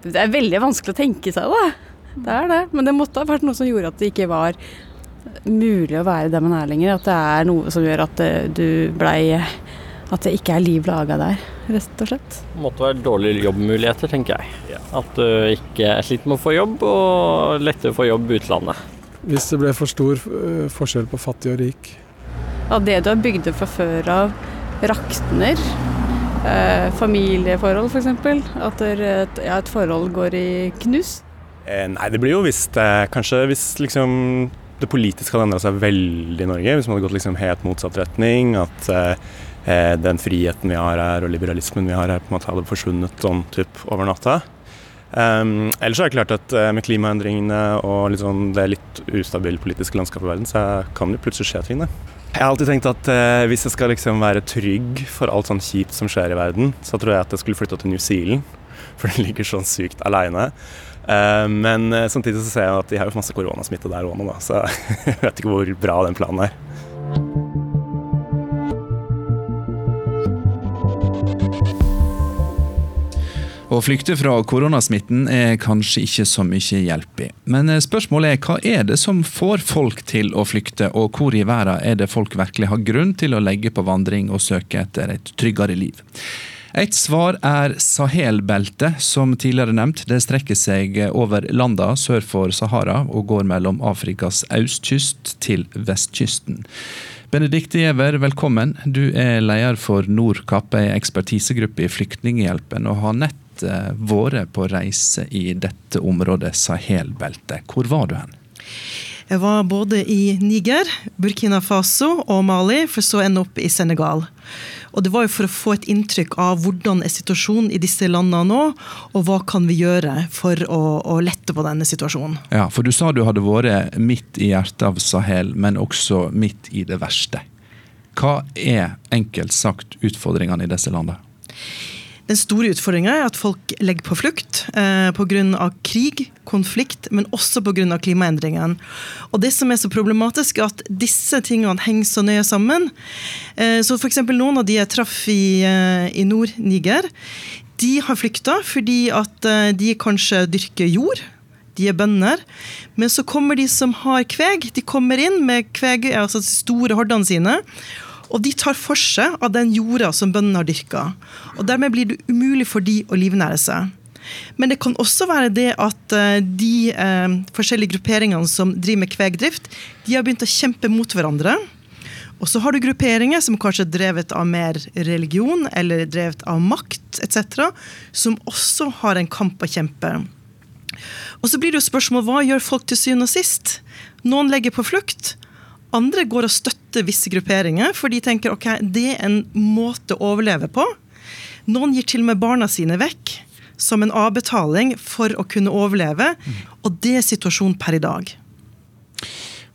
Det er veldig vanskelig å tenke seg, det. Det er det. Men det måtte ha vært noe som gjorde at det ikke var mulig å være der man er lenger. At det er noe som gjør at du blei At det ikke er liv laga der, rett og slett. Det måtte være dårlige jobbmuligheter, tenker jeg. At du ikke sliter med å få jobb, og lettere å få jobb utlandet. Hvis det ble for stor eh, forskjell på fattig og rik. At det du har bygd det fra før av, rakner. Eh, familieforhold, f.eks. At et, ja, et, forhold går i knus. Eh, nei, det blir jo hvis eh, Kanskje hvis liksom det politiske hadde endra seg veldig i Norge. Hvis man hadde gått liksom helt motsatt retning. At eh, eh, den friheten vi har her og liberalismen vi har her, på en måte hadde forsvunnet sånn typ over natta. Um, ellers er det klart at uh, med klimaendringene og liksom det litt ustabile politiske landskapet i verden, så kan det plutselig skje ting. Det. Jeg har alltid tenkt at uh, hvis jeg skal liksom være trygg for alt sånn kjipt som skjer i verden, så tror jeg at jeg skulle flytta til New Zealand, for den ligger sånn sykt aleine. Uh, men samtidig så ser jeg at de har jo masse koronasmitte der òg nå, da, så jeg vet ikke hvor bra den planen er. Å flykte fra koronasmitten er kanskje ikke så mye hjelp i. Men eh, spørsmålet er hva er det som får folk til å flykte, og hvor i verden er det folk virkelig har grunn til å legge på vandring og søke etter et tryggere liv? Et svar er Sahel-beltet, som tidligere nevnt. Det strekker seg over landa sør for Sahara og går mellom Afrikas østkyst til vestkysten. Benedicte Giæver, velkommen. Du er leder for Nordkapp, ei ekspertisegruppe i Flyktninghjelpen, og har nett Eh, vært på reise i dette området, Sahel-beltet. Hvor var du hen? Jeg var både i Niger, Burkina Faso og Mali, for så å ende opp i Senegal. Og Det var jo for å få et inntrykk av hvordan er situasjonen i disse landene nå, og hva kan vi gjøre for å, å, lette på denne situasjonen. Ja, for Du sa du hadde vært midt i hjertet av Sahel, men også midt i det verste. Hva er enkelt sagt utfordringene i disse landene? Den store utfordringa er at folk legger på flukt eh, pga. krig, konflikt, men også pga. klimaendringene. Og det som er så problematisk, er at disse tingene henger så nøye sammen. Eh, så f.eks. noen av de jeg traff i, eh, i Nord-Niger, de har flykta fordi at eh, de kanskje dyrker jord. De er bønder. Men så kommer de som har kveg. De kommer inn med kveg, altså store hordene sine. Og de tar for seg av den jorda som bøndene har dyrka. Og dermed blir det umulig for de å livnære seg. Men det kan også være det at eh, de eh, forskjellige grupperingene som driver med kvegdrift, de har begynt å kjempe mot hverandre. Og så har du grupperinger som kanskje er drevet av mer religion eller drevet av makt etc., som også har en kamp å kjempe. Og så blir det jo spørsmål hva gjør folk til syvende og sist? Noen legger på flukt, andre går og støtter visse grupperinger, for de tenker ok, det er en måte å overleve på. Noen gir til og med barna sine vekk som en avbetaling for å kunne overleve. Og det er situasjonen per i dag.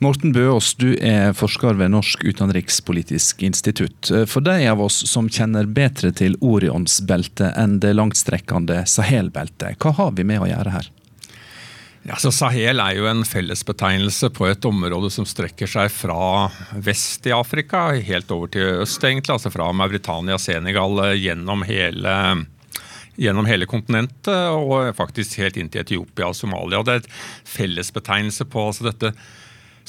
Morten Bøås, du er forsker ved Norsk utenrikspolitisk institutt. For de av oss som kjenner bedre til Orionsbeltet enn det langtstrekkende Sahelbeltet, hva har vi med å gjøre her? Ja, så Sahel er jo en fellesbetegnelse på et område som strekker seg fra vest i Afrika helt over til øst, egentlig. Altså fra Mauritania, Senegal, gjennom hele, gjennom hele kontinentet og faktisk helt inn til Etiopia og Somalia. Og det er et fellesbetegnelse på altså dette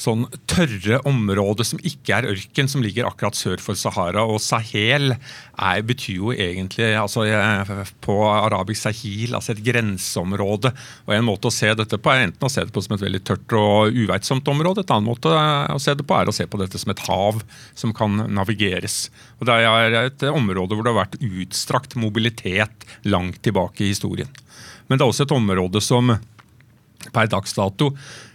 sånn tørre område som ikke er ørken, som ligger akkurat sør for Sahara. Og Sahel er, betyr jo egentlig altså, på arabisk Sahil, altså et grenseområde. Og En måte å se dette på er enten å se det på som et veldig tørt og uveitsomt område. Et annet måte å se det på er å se på dette som et hav som kan navigeres. Og Det er et område hvor det har vært utstrakt mobilitet langt tilbake i historien. Men det er også et område som per dags dato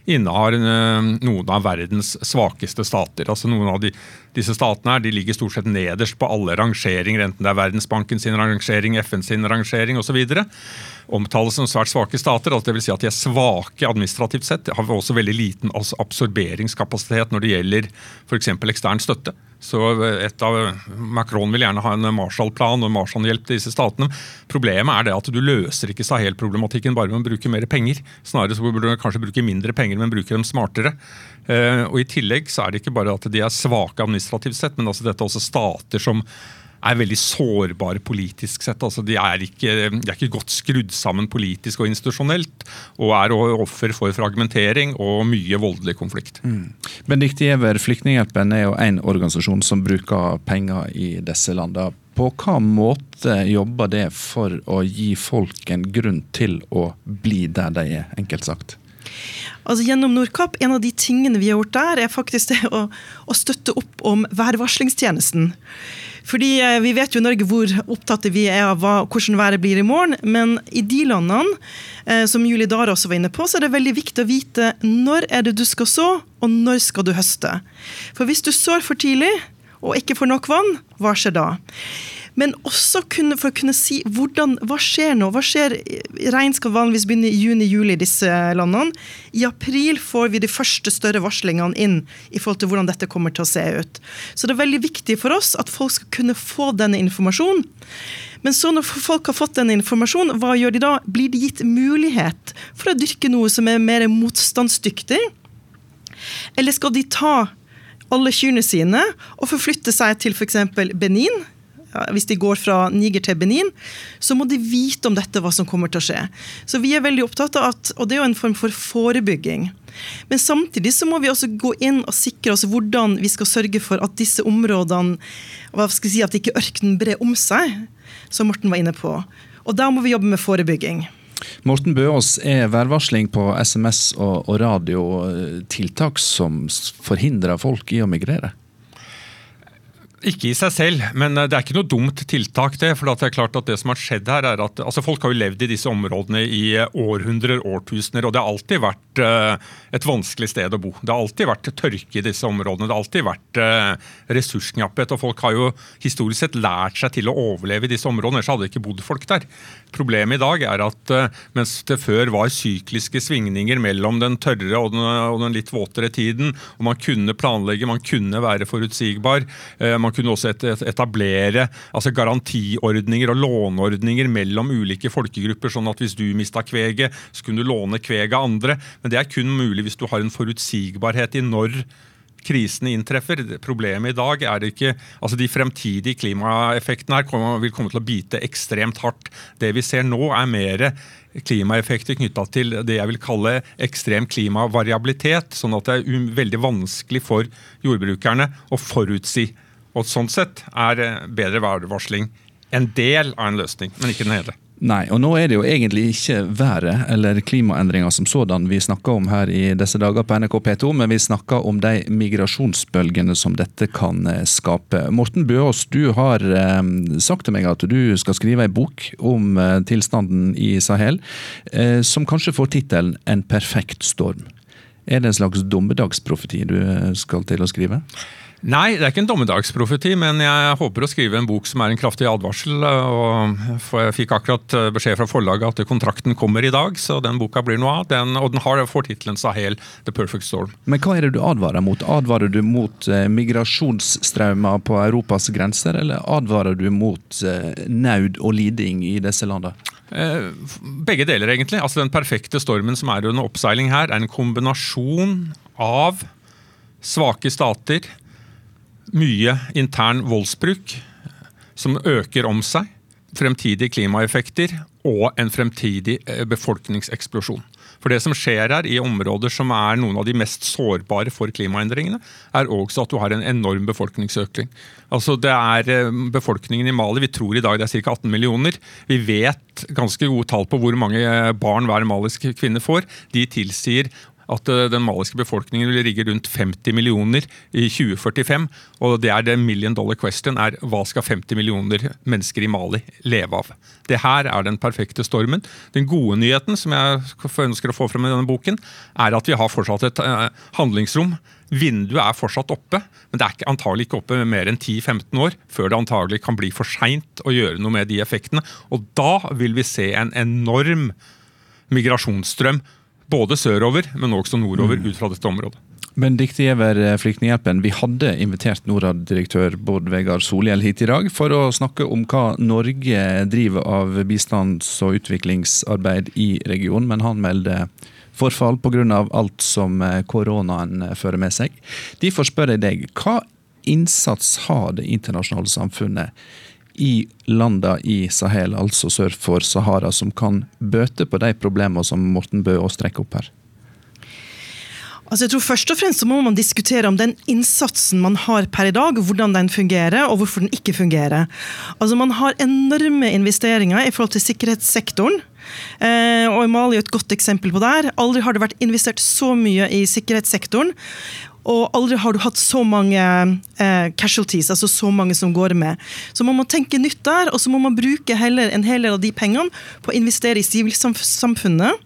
innehar eh, noen av verdens svakeste stater. Altså noen av de, Disse statene her, de ligger stort sett nederst på alle rangeringer, enten det er Verdensbanken sin rangering, FN sin rangering osv. Omtales som svært svake stater. altså vil si at De er svake administrativt sett. De har også veldig liten absorberingskapasitet når det gjelder f.eks. ekstern støtte. Så eh, et av, Macron vil gjerne ha en Marshall-plan og Marshall-hjelp til disse statene. Problemet er det at du løser ikke Sahel-problematikken bare med å bruke mer penger. Snarere så burde du kanskje bruke mindre penger, men bruke dem smartere. Eh, og I tillegg så er det ikke bare at de er svake administrativt sett, men altså dette er også stater som er veldig sårbare politisk sett. Altså, de, er ikke, de, er ikke, godt skrudd sammen politisk og institusjonelt, og er offer for fragmentering og mye voldelig konflikt. Mm. Benedicte Giæver, Flyktninghjelpen er jo en organisasjon som bruker penger i disse landene. På hva måte jobber det for å gi folk en grunn til å bli der de er, enkelt sagt? Altså Gjennom Nordkapp, en av de tingene vi har gjort der, er faktisk det å, å støtte opp om værvarslingstjenesten. Fordi eh, Vi vet jo i Norge hvor opptatt vi er av hva, hvordan været blir i morgen. Men i de landene, eh, som Julie Dara også var inne på, så er det veldig viktig å vite når er det du skal så, og når skal du høste. For hvis du sår for tidlig og ikke får nok vann, hva skjer da? Men også kunne, for å kunne si hvordan, hva skjer nå? Hva skjer? Regn skal vanligvis begynne i juni-juli i disse landene. I april får vi de første større varslingene inn i forhold til hvordan dette kommer til å se ut. Så det er veldig viktig for oss at folk skal kunne få denne informasjonen. Men så når folk har fått denne informasjonen, hva gjør de da? Blir de gitt mulighet for å dyrke noe som er mer motstandsdyktig? Eller skal de ta alle kyrne sine og forflytte seg til f.eks. Benin? Hvis de går fra Niger til Benin, så må de vite om dette, hva som kommer til å skje. Så vi er veldig opptatt av at, og det er jo en form for forebygging. Men samtidig så må vi også gå inn og sikre oss hvordan vi skal sørge for at disse områdene hva skal jeg si, At ikke ørkenen brer om seg, som Morten var inne på. Og da må vi jobbe med forebygging. Morten Bøås, er værvarsling på SMS og radio tiltak som forhindrer folk i å migrere? Ikke i seg selv, men eh, det er ikke noe dumt tiltak. det, for det er klart at det som har skjedd her er at altså Folk har jo levd i disse områdene i eh, århundrer, årtusener, og det har alltid vært uh, et vanskelig sted å bo. Det har alltid vært tørke i disse områdene, det har alltid vært ressursknapphet. og Folk har jo historisk sett lært seg til å overleve i disse områdene, ellers hadde det ikke bodd folk der. Problemet i dag er at uh, mens det før var sykliske svingninger mellom den tørre og den, og den litt våtere tiden, og man kunne planlegge, man kunne være forutsigbar, man man kunne også etablere altså garantiordninger og låneordninger mellom ulike folkegrupper, sånn at hvis du mista kveget, så kunne du låne kveget av andre. Men det er kun mulig hvis du har en forutsigbarhet i når krisene inntreffer. Problemet i dag er ikke altså De fremtidige klimaeffektene her vil komme til å bite ekstremt hardt. Det vi ser nå, er mer klimaeffekter knytta til det jeg vil kalle ekstrem klimavariabilitet. Sånn at det er veldig vanskelig for jordbrukerne å forutsi og Sånn sett er bedre værvarsling en del av en løsning, men ikke den hele. Nei, og nå er det jo egentlig ikke været eller klimaendringer som sådan vi snakker om her i disse dager på NRK P2, men vi snakker om de migrasjonsbølgene som dette kan eh, skape. Morten Bøås, du har eh, sagt til meg at du skal skrive ei bok om eh, tilstanden i Sahel, som kanskje får tittelen 'En perfekt storm'. Er det en slags dommedagsprofeti du skal til å skrive? Nei, det er ikke en dommedagsprofeti, men jeg håper å skrive en bok som er en kraftig advarsel. og Jeg fikk akkurat eh, beskjed fra forlaget at kontrakten kommer i dag, så den boka blir noe av. Den, og den har får tittelen 'Sahel The Perfect Storm'. Men hva er det du advarer mot? Advarer du mot eh, migrasjonsstrømmer på Europas grenser, eller advarer du mot eh, naud og liding i disse landene? Eh, begge deler, egentlig. Altså Den perfekte stormen som er under oppseiling her, er en kombinasjon av svake stater, mye intern voldsbruk som øker om seg, fremtidige klimaeffekter og en fremtidig eh, befolkningseksplosjon. For det som skjer her i områder som er noen av de mest sårbare for klimaendringene, er også at du har en enorm befolkningsøkning. Altså det er eh, Befolkningen i Mali vi tror i dag det er ca. 18 millioner. Vi vet ganske gode tall på hvor mange barn hver malisk kvinne får. De tilsier at eh, den maliske befolkningen vil rigge rundt 50 millioner i 2045. Og det er det million dollar question er hva skal 50 millioner mennesker i Mali leve av? Det her er den perfekte stormen. Den gode nyheten som jeg ønsker å få frem i denne boken, er at vi har fortsatt et uh, handlingsrom. Vinduet er fortsatt oppe, men det er antagelig ikke oppe med mer enn 10-15 år før det antagelig kan bli for seint å gjøre noe med de effektene. Og da vil vi se en enorm migrasjonsstrøm både sørover, men også nordover ut fra dette området. Benedicte Giæver, eh, Flyktninghjelpen. Vi hadde invitert Norad-direktør Bård Vegar Solhjell hit i dag for å snakke om hva Norge driver av bistands- og utviklingsarbeid i regionen, men han melder forfall pga. alt som eh, koronaen eh, fører med seg. Derfor spør jeg deg, hva innsats har det internasjonale samfunnet i landa i Sahel, altså sør for Sahara, som kan bøte på de problemene som Morten Bø også trekker opp her? Altså jeg tror Først og fremst må man diskutere om den innsatsen man har per i dag, hvordan den fungerer og hvorfor den ikke fungerer. Altså Man har enorme investeringer i forhold til sikkerhetssektoren. Eh, og Mali er et godt eksempel på det. Aldri har det vært investert så mye i sikkerhetssektoren. Og aldri har du hatt så mange eh, casualties, altså så mange som går med. Så man må tenke nytt der, og så må man bruke heller en hel del av de pengene på å investere i sivilsamfunnet.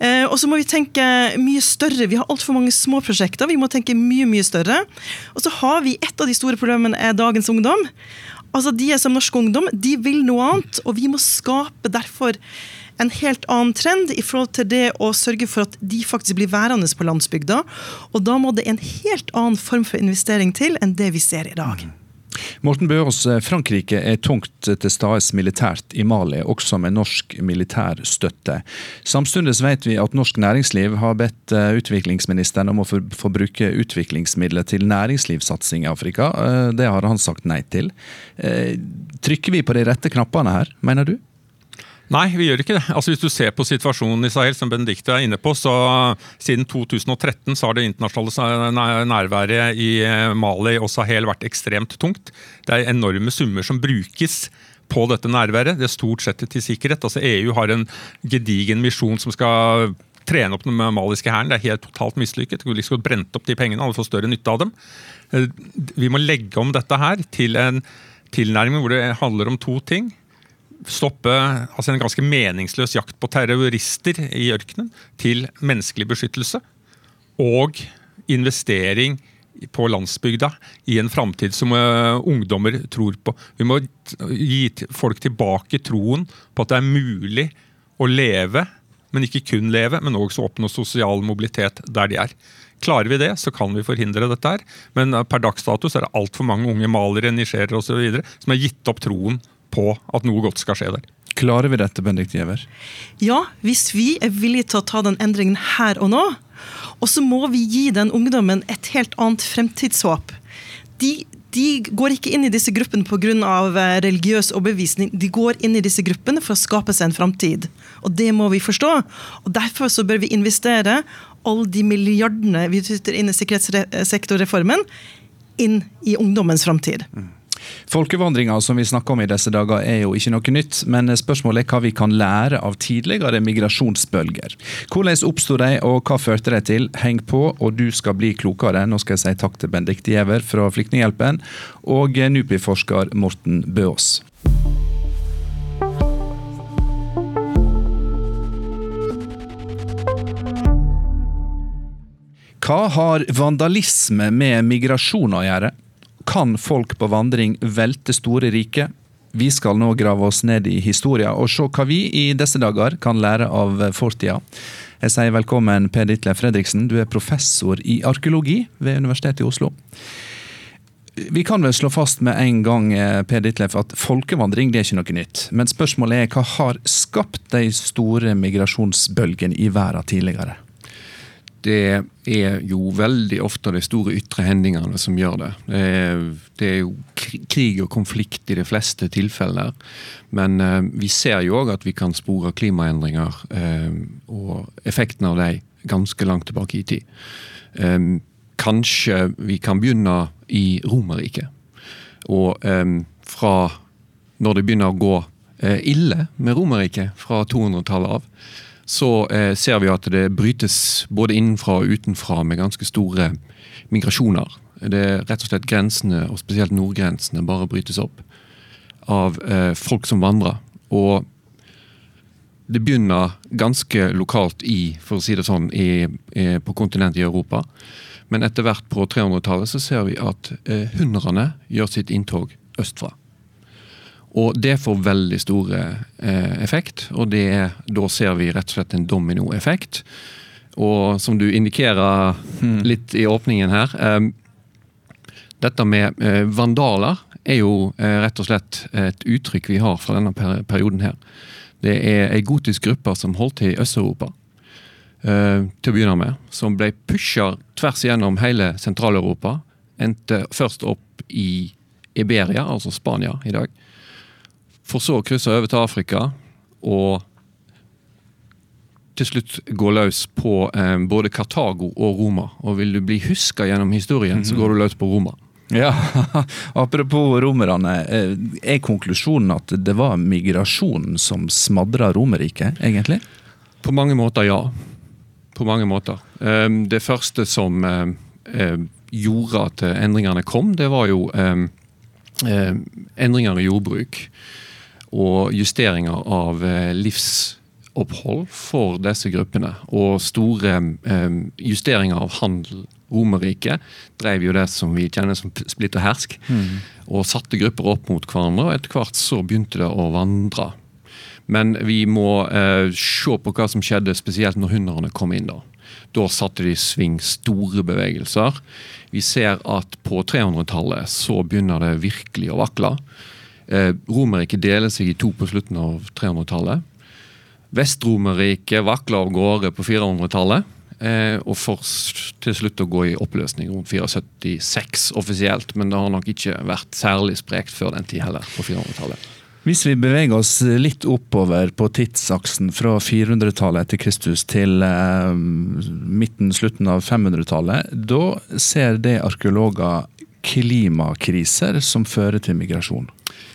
Eh, og så må vi tenke mye større. Vi har altfor mange små prosjekter. Vi må tenke mye, mye større. Og så har vi et av de store problemene er dagens ungdom. Altså De er som norsk ungdom, de vil noe annet, og vi må skape derfor en helt annen trend i forhold til det å sørge for at de faktisk blir værende på landsbygda. Og da må det en helt annen form for investering til enn det vi ser i dag. Morten Bøås, Frankrike er tungt til stades militært i Mali, også med norsk militær støtte. Samtidig vet vi at norsk næringsliv har bedt eh, utviklingsministeren om å få bruke utviklingsmidler til næringslivssatsing i Afrika. Eh, det har han sagt nei til. Eh, trykker vi på de rette knappene her, mener du? Nei, vi gjør ikke det. Altså Hvis du ser på situasjonen i Sahel, som Benedicte er inne på, så siden 2013 så har det internasjonale nærværet i eh, Mali og Sahel vært ekstremt tungt. Det er enorme summer som brukes på dette nærværet. Det er stort sett til sikkerhet. Altså EU har en gedigen misjon som skal trene opp den maliske hæren. Det er helt totalt mislykket. Vi liksom brent opp de pengene, alle får større nytte av dem. Eh, vi må legge om dette her til en tilnærming hvor det handler om to ting stoppe altså en ganske meningsløs jakt på terrorister i ørkenen, til menneskelig beskyttelse og investering på landsbygda i en framtid som uh, ungdommer tror på. Vi må gi folk tilbake troen på at det er mulig å leve, men ikke kun leve, men også oppnå sosial mobilitet der de er. Klarer vi det, så kan vi forhindre dette. her. Men uh, per dags dato er det altfor mange unge malere, nisjerer osv. som har gitt opp troen på at noe godt skal skje der. Klarer vi dette, Benedikt Giæver? Ja, hvis vi er villige til å ta den endringen her og nå. Og så må vi gi den ungdommen et helt annet fremtidshåp. De, de går ikke inn i disse gruppene pga. Eh, religiøs overbevisning. De går inn i disse gruppene for å skape seg en framtid. Og det må vi forstå. Og Derfor så bør vi investere alle de milliardene vi tytter inn i sikkerhetssektorreformen, inn i ungdommens framtid. Mm. Folkevandringa som vi snakker om i disse dager er jo ikke noe nytt, men spørsmålet er hva vi kan lære av tidligere migrasjonsbølger. Hvordan oppsto de, og hva førte de til? Heng på, og du skal bli klokere. Nå skal jeg si takk til Bendikte Giæver fra Flyktninghjelpen og NUPI-forsker Morten Bøås. Hva har vandalisme med migrasjon å gjøre? Kan folk på vandring velte store rike? Vi skal nå grave oss ned i historia og se hva vi i disse dager kan lære av fortida. Jeg sier velkommen Per Ditlev Fredriksen, du er professor i arkeologi ved Universitetet i Oslo. Vi kan vel slå fast med en gang eh, Per Ditlev, at folkevandring det er ikke noe nytt. Men spørsmålet er hva har skapt de store migrasjonsbølgene i verden tidligere? Det er jo veldig ofte de store ytre hendingene som gjør det. Det er jo krig og konflikt i de fleste tilfeller. Men eh, vi ser jo òg at vi kan spore klimaendringer eh, og effekten av dem ganske langt tilbake i tid. Kanskje vi kan begynne i Romerriket. Og fra når det begynner å gå ille med Romerriket fra 200-tallet av, så eh, ser vi at det brytes både innenfra og utenfra med ganske store migrasjoner. Det er rett og slett grensene, og spesielt nordgrensene, bare brytes opp av eh, folk som vandrer. Og det begynner ganske lokalt i, for å si det sånn, i, i, på kontinentet i Europa. Men etter hvert på 300-tallet så ser vi at eh, hundrene gjør sitt inntog østfra. Og det får veldig store eh, effekt, og det, da ser vi rett og slett en dominoeffekt. Og som du indikerer hmm. litt i åpningen her eh, Dette med eh, vandaler er jo eh, rett og slett et uttrykk vi har fra denne perioden her. Det er ei gotisk gruppe som holdt til i Øst-Europa Eh, til å begynne med, som ble pusha tvers igjennom hele Sentral-Europa. Endte først opp i Iberia, altså Spania i dag. For så å krysse over til Afrika og til slutt gå løs på eh, både Kartago og Roma. Og vil du bli huska gjennom historien, så går du løs på Roma. Ja, Apropos romerne. Eh, er konklusjonen at det var migrasjonen som smadra Romerriket, egentlig? På mange måter, ja på mange måter. Ehm, det første som ehm, gjorde at endringene kom, det var jo endringer i jordbruk. Og justeringer av eh, livsopphold for disse gruppene. Og store justeringer av handel. Romerriket drev jo det som vi kjenner som splitt og hersk. Mm. Og satte grupper opp mot hverandre, og etter hvert så begynte det å vandre men vi må eh, se på hva som skjedde, spesielt når hundrene kom inn. Da Da satte de i sving store bevegelser. Vi ser at på 300-tallet så begynner det virkelig å vakle. Eh, Romerriket deler seg i to på slutten av 300-tallet. Vest-Romerriket vakler av gårde på 400-tallet. Eh, og får til slutt å gå i oppløsning rundt 476 offisielt. Men det har nok ikke vært særlig sprekt før den tid heller, på 400-tallet. Hvis vi beveger oss litt oppover på tidsaksen fra 400-tallet etter Kristus til eh, midten, slutten av 500-tallet, da ser det arkeologer klimakriser som fører til migrasjon.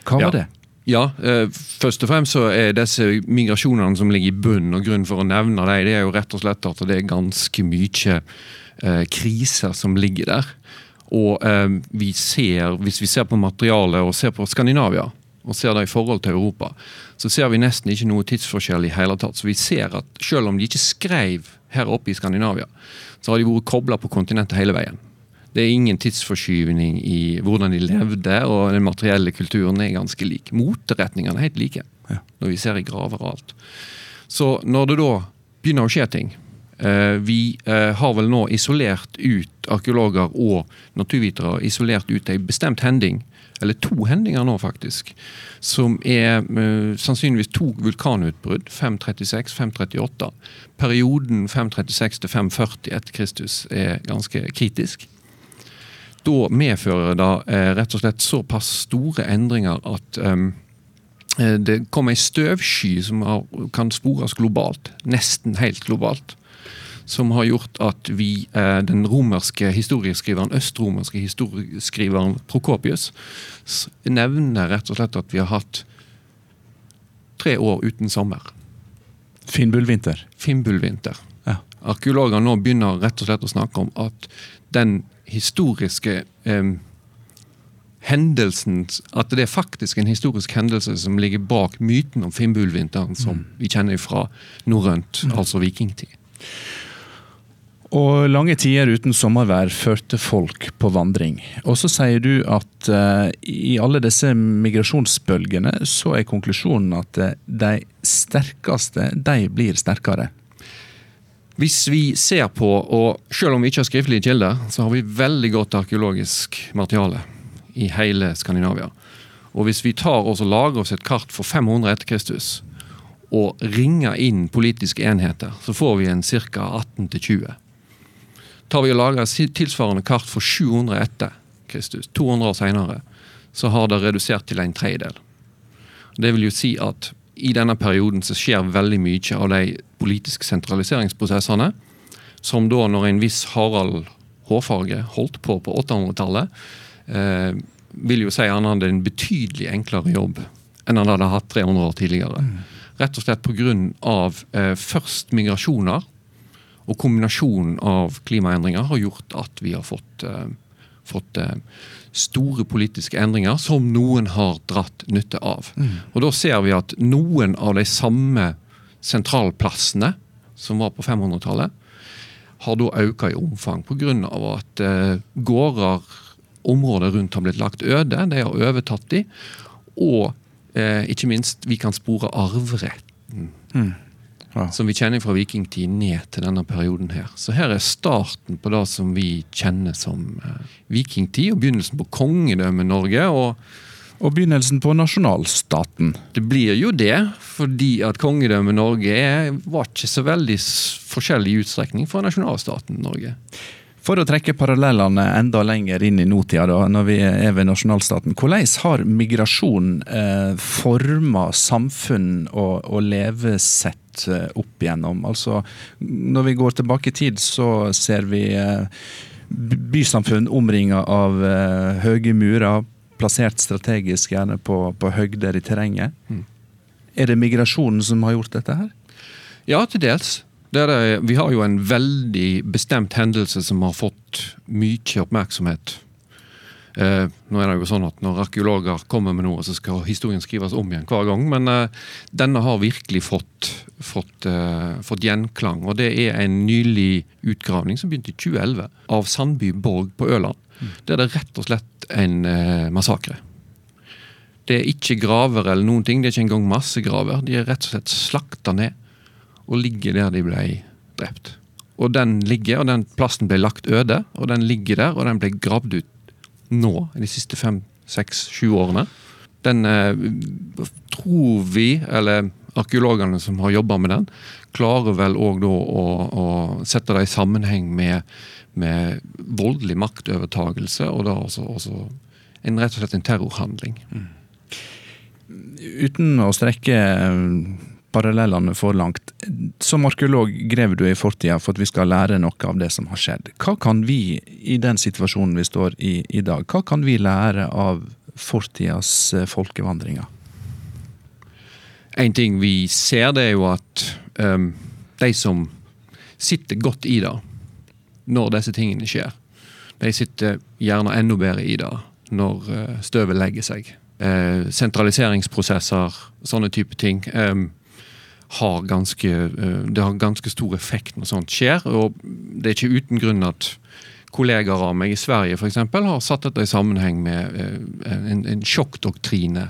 Hva var ja. det? Ja, eh, først og fremst så er disse migrasjonene som ligger i bunn, og grunn for å nevne dem, det er jo rett og slett at det er ganske mye eh, kriser som ligger der. Og eh, vi ser, hvis vi ser på materialet og ser på Skandinavia, og ser det i forhold til Europa, så ser vi nesten ikke noe tidsforskjell i hele tatt. Så vi ser at selv om de ikke skrev her oppe i Skandinavia, så har de vært kobla på kontinentet hele veien. Det er ingen tidsforskyvning i hvordan de levde, og den materielle kulturen er ganske lik. Moteretningene er helt like, ja. når vi ser i graver og alt. Så når det da begynner å skje ting eh, Vi eh, har vel nå isolert ut arkeologer og naturvitere isolert ut en bestemt hending eller to hendinger nå, faktisk. Som er uh, sannsynligvis to vulkanutbrudd. 536-538. Perioden 536 til 540 etter Kristus er ganske kritisk. Da medfører det uh, rett og slett såpass store endringer at um, det kommer ei støvsky som kan spores globalt. Nesten helt globalt som har gjort at vi, eh, den romerske historieskriveren, østromerske historieskriveren Prokopius nevner rett og slett at vi har hatt tre år uten sommer. Finnbullvinter. Finnbullvinter. Ja. Arkeologer nå begynner rett og slett å snakke om at den historiske eh, hendelsen At det er faktisk en historisk hendelse som ligger bak myten om Finnbullvinteren, som mm. vi kjenner fra norrønt, mm. altså vikingtid. Og lange tider uten sommervær førte folk på vandring. Og så sier du at uh, i alle disse migrasjonsbølgene så er konklusjonen at uh, de sterkeste, de blir sterkere. Hvis vi ser på, og selv om vi ikke har skriftlige kilder, så har vi veldig godt arkeologisk materiale i hele Skandinavia. Og hvis vi tar oss og lager oss et kart for 500 etter Kristus, og ringer inn politiske enheter, så får vi en ca. 18 20. Tar vi og lager et tilsvarende kart for 700 etter Kristus, 200 år senere, så har det redusert til en tredjedel. Det vil jo si at i denne perioden så skjer veldig mye av de politiske sentraliseringsprosessene, som da når en viss Harald Hårfarge holdt på på 800-tallet, eh, vil jo si han hadde en betydelig enklere jobb enn han hadde hatt 300 år tidligere. Mm. Rett og slett pga. Eh, først migrasjoner og kombinasjonen av klimaendringer har gjort at vi har fått, eh, fått eh, store politiske endringer som noen har dratt nytte av. Mm. Og Da ser vi at noen av de samme sentralplassene som var på 500-tallet, har da økt i omfang pga. at eh, gårder, områder rundt har blitt lagt øde. De har overtatt de, og eh, ikke minst, vi kan spore arveretten. Mm. Ja. Som vi kjenner fra vikingtid ned til denne perioden her. Så her er starten på det som vi kjenner som eh, vikingtid, og begynnelsen på kongedømmet Norge. og og begynnelsen på nasjonalstaten. Det blir jo det, fordi at kongedømmet Norge var ikke så veldig forskjellig utstrekning fra nasjonalstaten Norge. For å trekke parallellene enda lenger inn i nåtida, da, når vi er ved nasjonalstaten. Hvordan har migrasjon eh, forma samfunn og, og levesett eh, opp igjennom? Altså, når vi går tilbake i tid, så ser vi eh, bysamfunn omringa av eh, høye murer, plassert strategisk gjerne på, på høgder i terrenget. Mm. Er det migrasjonen som har gjort dette her? Ja, til dels. Det, vi har jo en veldig bestemt hendelse som har fått mye oppmerksomhet. Eh, nå er det jo sånn at Når arkeologer kommer med noe, så skal historien skrives om igjen hver gang. Men eh, denne har virkelig fått, fått, eh, fått, gjenklang. og Det er en nylig utgravning som begynte i 2011, av Sandby borg på Øland. Mm. Det er rett og slett en eh, massakre. Det er ikke graver eller noen ting, det er ikke engang massegraver. De er rett og slett slakta ned og ligger der de ble drept. Og den ligger, og den plassen ble lagt øde, og den ligger der, og den ble gravd ut nå, de siste fem, seks, sju årene. Den eh, tror vi, eller arkeologene som har jobba med den, klarer vel òg da å, å, sette det i sammenheng med, med voldelig maktovertagelse, og da også, også en, rett og slett en terrorhandling. Mm. Uten å strekke parallellene for langt. Som arkeolog grever du i fortida for at vi skal lære noe av det som har skjedd. Hva kan vi, i den situasjonen vi står i i dag, hva kan vi lære av fortidas eh, folkevandringer? En ting vi ser, det er jo at um, de som sitter godt i det når disse tingene skjer, de sitter gjerne enda bedre i det når uh, støvet legger seg. Uh, sentraliseringsprosesser, sånne type ting. Um, har ganske, eh, det har ganske stor effekt når sånt skjer. og Det er ikke uten grunn at kollegaer av meg i Sverige for eksempel, har satt dette i sammenheng med eh, en, en sjokkdoktrine.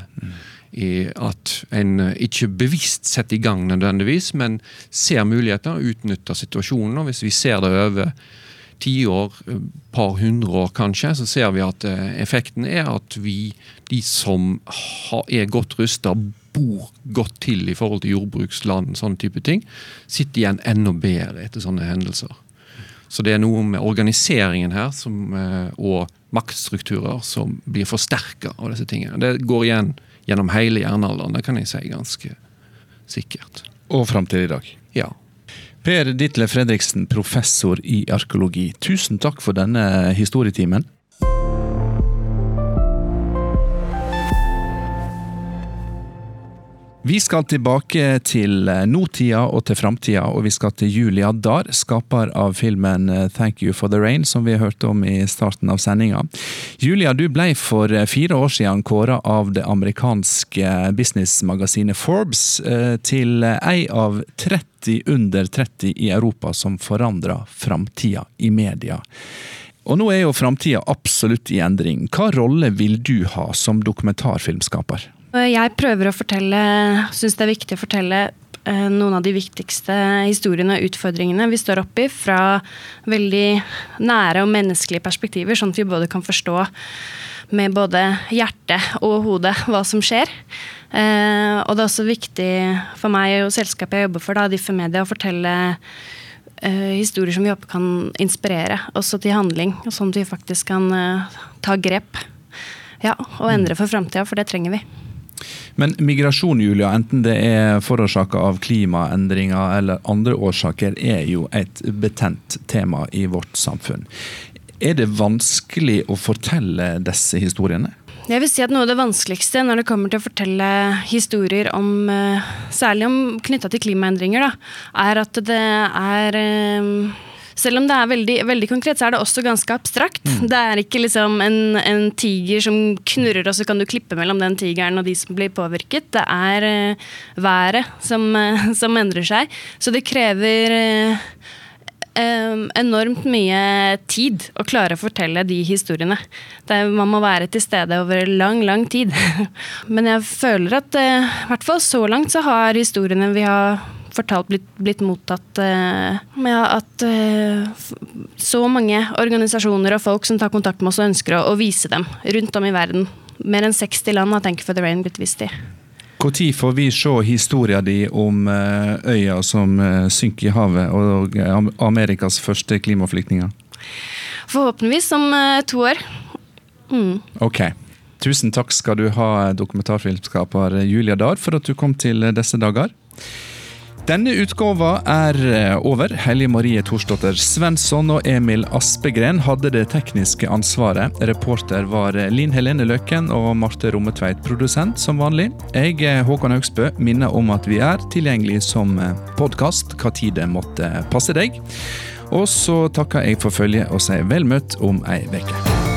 I at en eh, ikke bevisst setter i gang nødvendigvis, men ser muligheter, utnytter situasjonen. og Hvis vi ser det over tiår, par hundre år kanskje, så ser vi at effekten er at vi, de som er godt rusta, bor godt til i forhold til jordbruksland, sånne type ting, sitter igjen enda bedre etter sånne hendelser. Så det er noe med organiseringen her som, eh, og maktstrukturer som blir forsterka av disse tingene. Det går igjen gjennom hele jernalderen, det kan jeg si ganske sikkert. Og fram til i dag. Ja. Per Ditle Fredriksen, professor i arkeologi. Tusen takk for denne historietimen. Vi skal tilbake til eh, nåtida og til framtida, og vi skal til Julia Dahr, skaper av filmen eh, Thank You for the Rain, som vi hørte om i starten av sendinga. Julia, du ble for eh, fire år siden kåra av det amerikanske businessmagasinet Forbes til ei av 30 under 30 i Europa som forandra framtida i media. Og nå er jo framtida absolutt i endring. Hva rolle vil du ha som dokumentarfilmskaper? Jeg prøver å fortelle, syns det er viktig å fortelle eh, noen av de viktigste historiene og utfordringene vi står oppi, fra veldig nære og menneskelige perspektiver, sånn at vi både kan forstå med både hjerte og hode hva som skjer. Eh, og det er også viktig for meg og selskapet jeg jobber for, da, Diffe Media, å fortelle eh, historier som vi håper kan inspirere, også til handling. Sånn at vi faktisk kan ta grep ja, og endre for framtida, for det trenger vi. Men migrasjon, Julia, enten det er forårsaka av klimaendringer eller andre årsaker, er jo et betent tema i vårt samfunn. Er det vanskelig å fortelle disse historiene? Jeg vil si at Noe av det vanskeligste når det kommer til å fortelle historier om, eh, særlig om knytta til klimaendringer, da, er at det er eh, selv om det er veldig, veldig, konkret, så er det også ganske abstrakt. Mm. Det er ikke liksom en, en, tiger som knurrer, og så kan du klippe mellom den tigeren og de som blir påvirket. Det er uh, været som, uh, som, endrer seg. Så det krever uh, enormt mye tid å klare å fortelle de historiene. Det, man må være til stede over lang, lang tid. Men jeg føler at i hvert fall så langt så har historiene vi har fortalt blitt, blitt mottatt uh, med at uh, så mange organisasjoner og folk som tar kontakt med oss og ønsker å, å vise dem rundt om i verden. Mer enn 60 land har Thank you for the Rain blitt vist i. Når får vi se historien din om uh, øya som synker i havet, og Amerikas første klimaflyktninger? Forhåpentligvis om to år. Mm. Ok. Tusen takk skal du ha, dokumentarfilmskaper Julia Dahr, for at du kom til disse dager. Denne utgåva er eh, over. Hellige Marie Thorsdotter Svensson og Emil Aspegren hadde det tekniske ansvaret. Reporter var eh, Linn Helene Løken og Marte Rommetveit, produsent som vanlig. Jeg, eh, Håkon Haugsbø, minner om at vi er tilgjengelig som podkast hva tid det måtte passe deg. Og så takker jeg for følget og sier vel møtt om ei uke.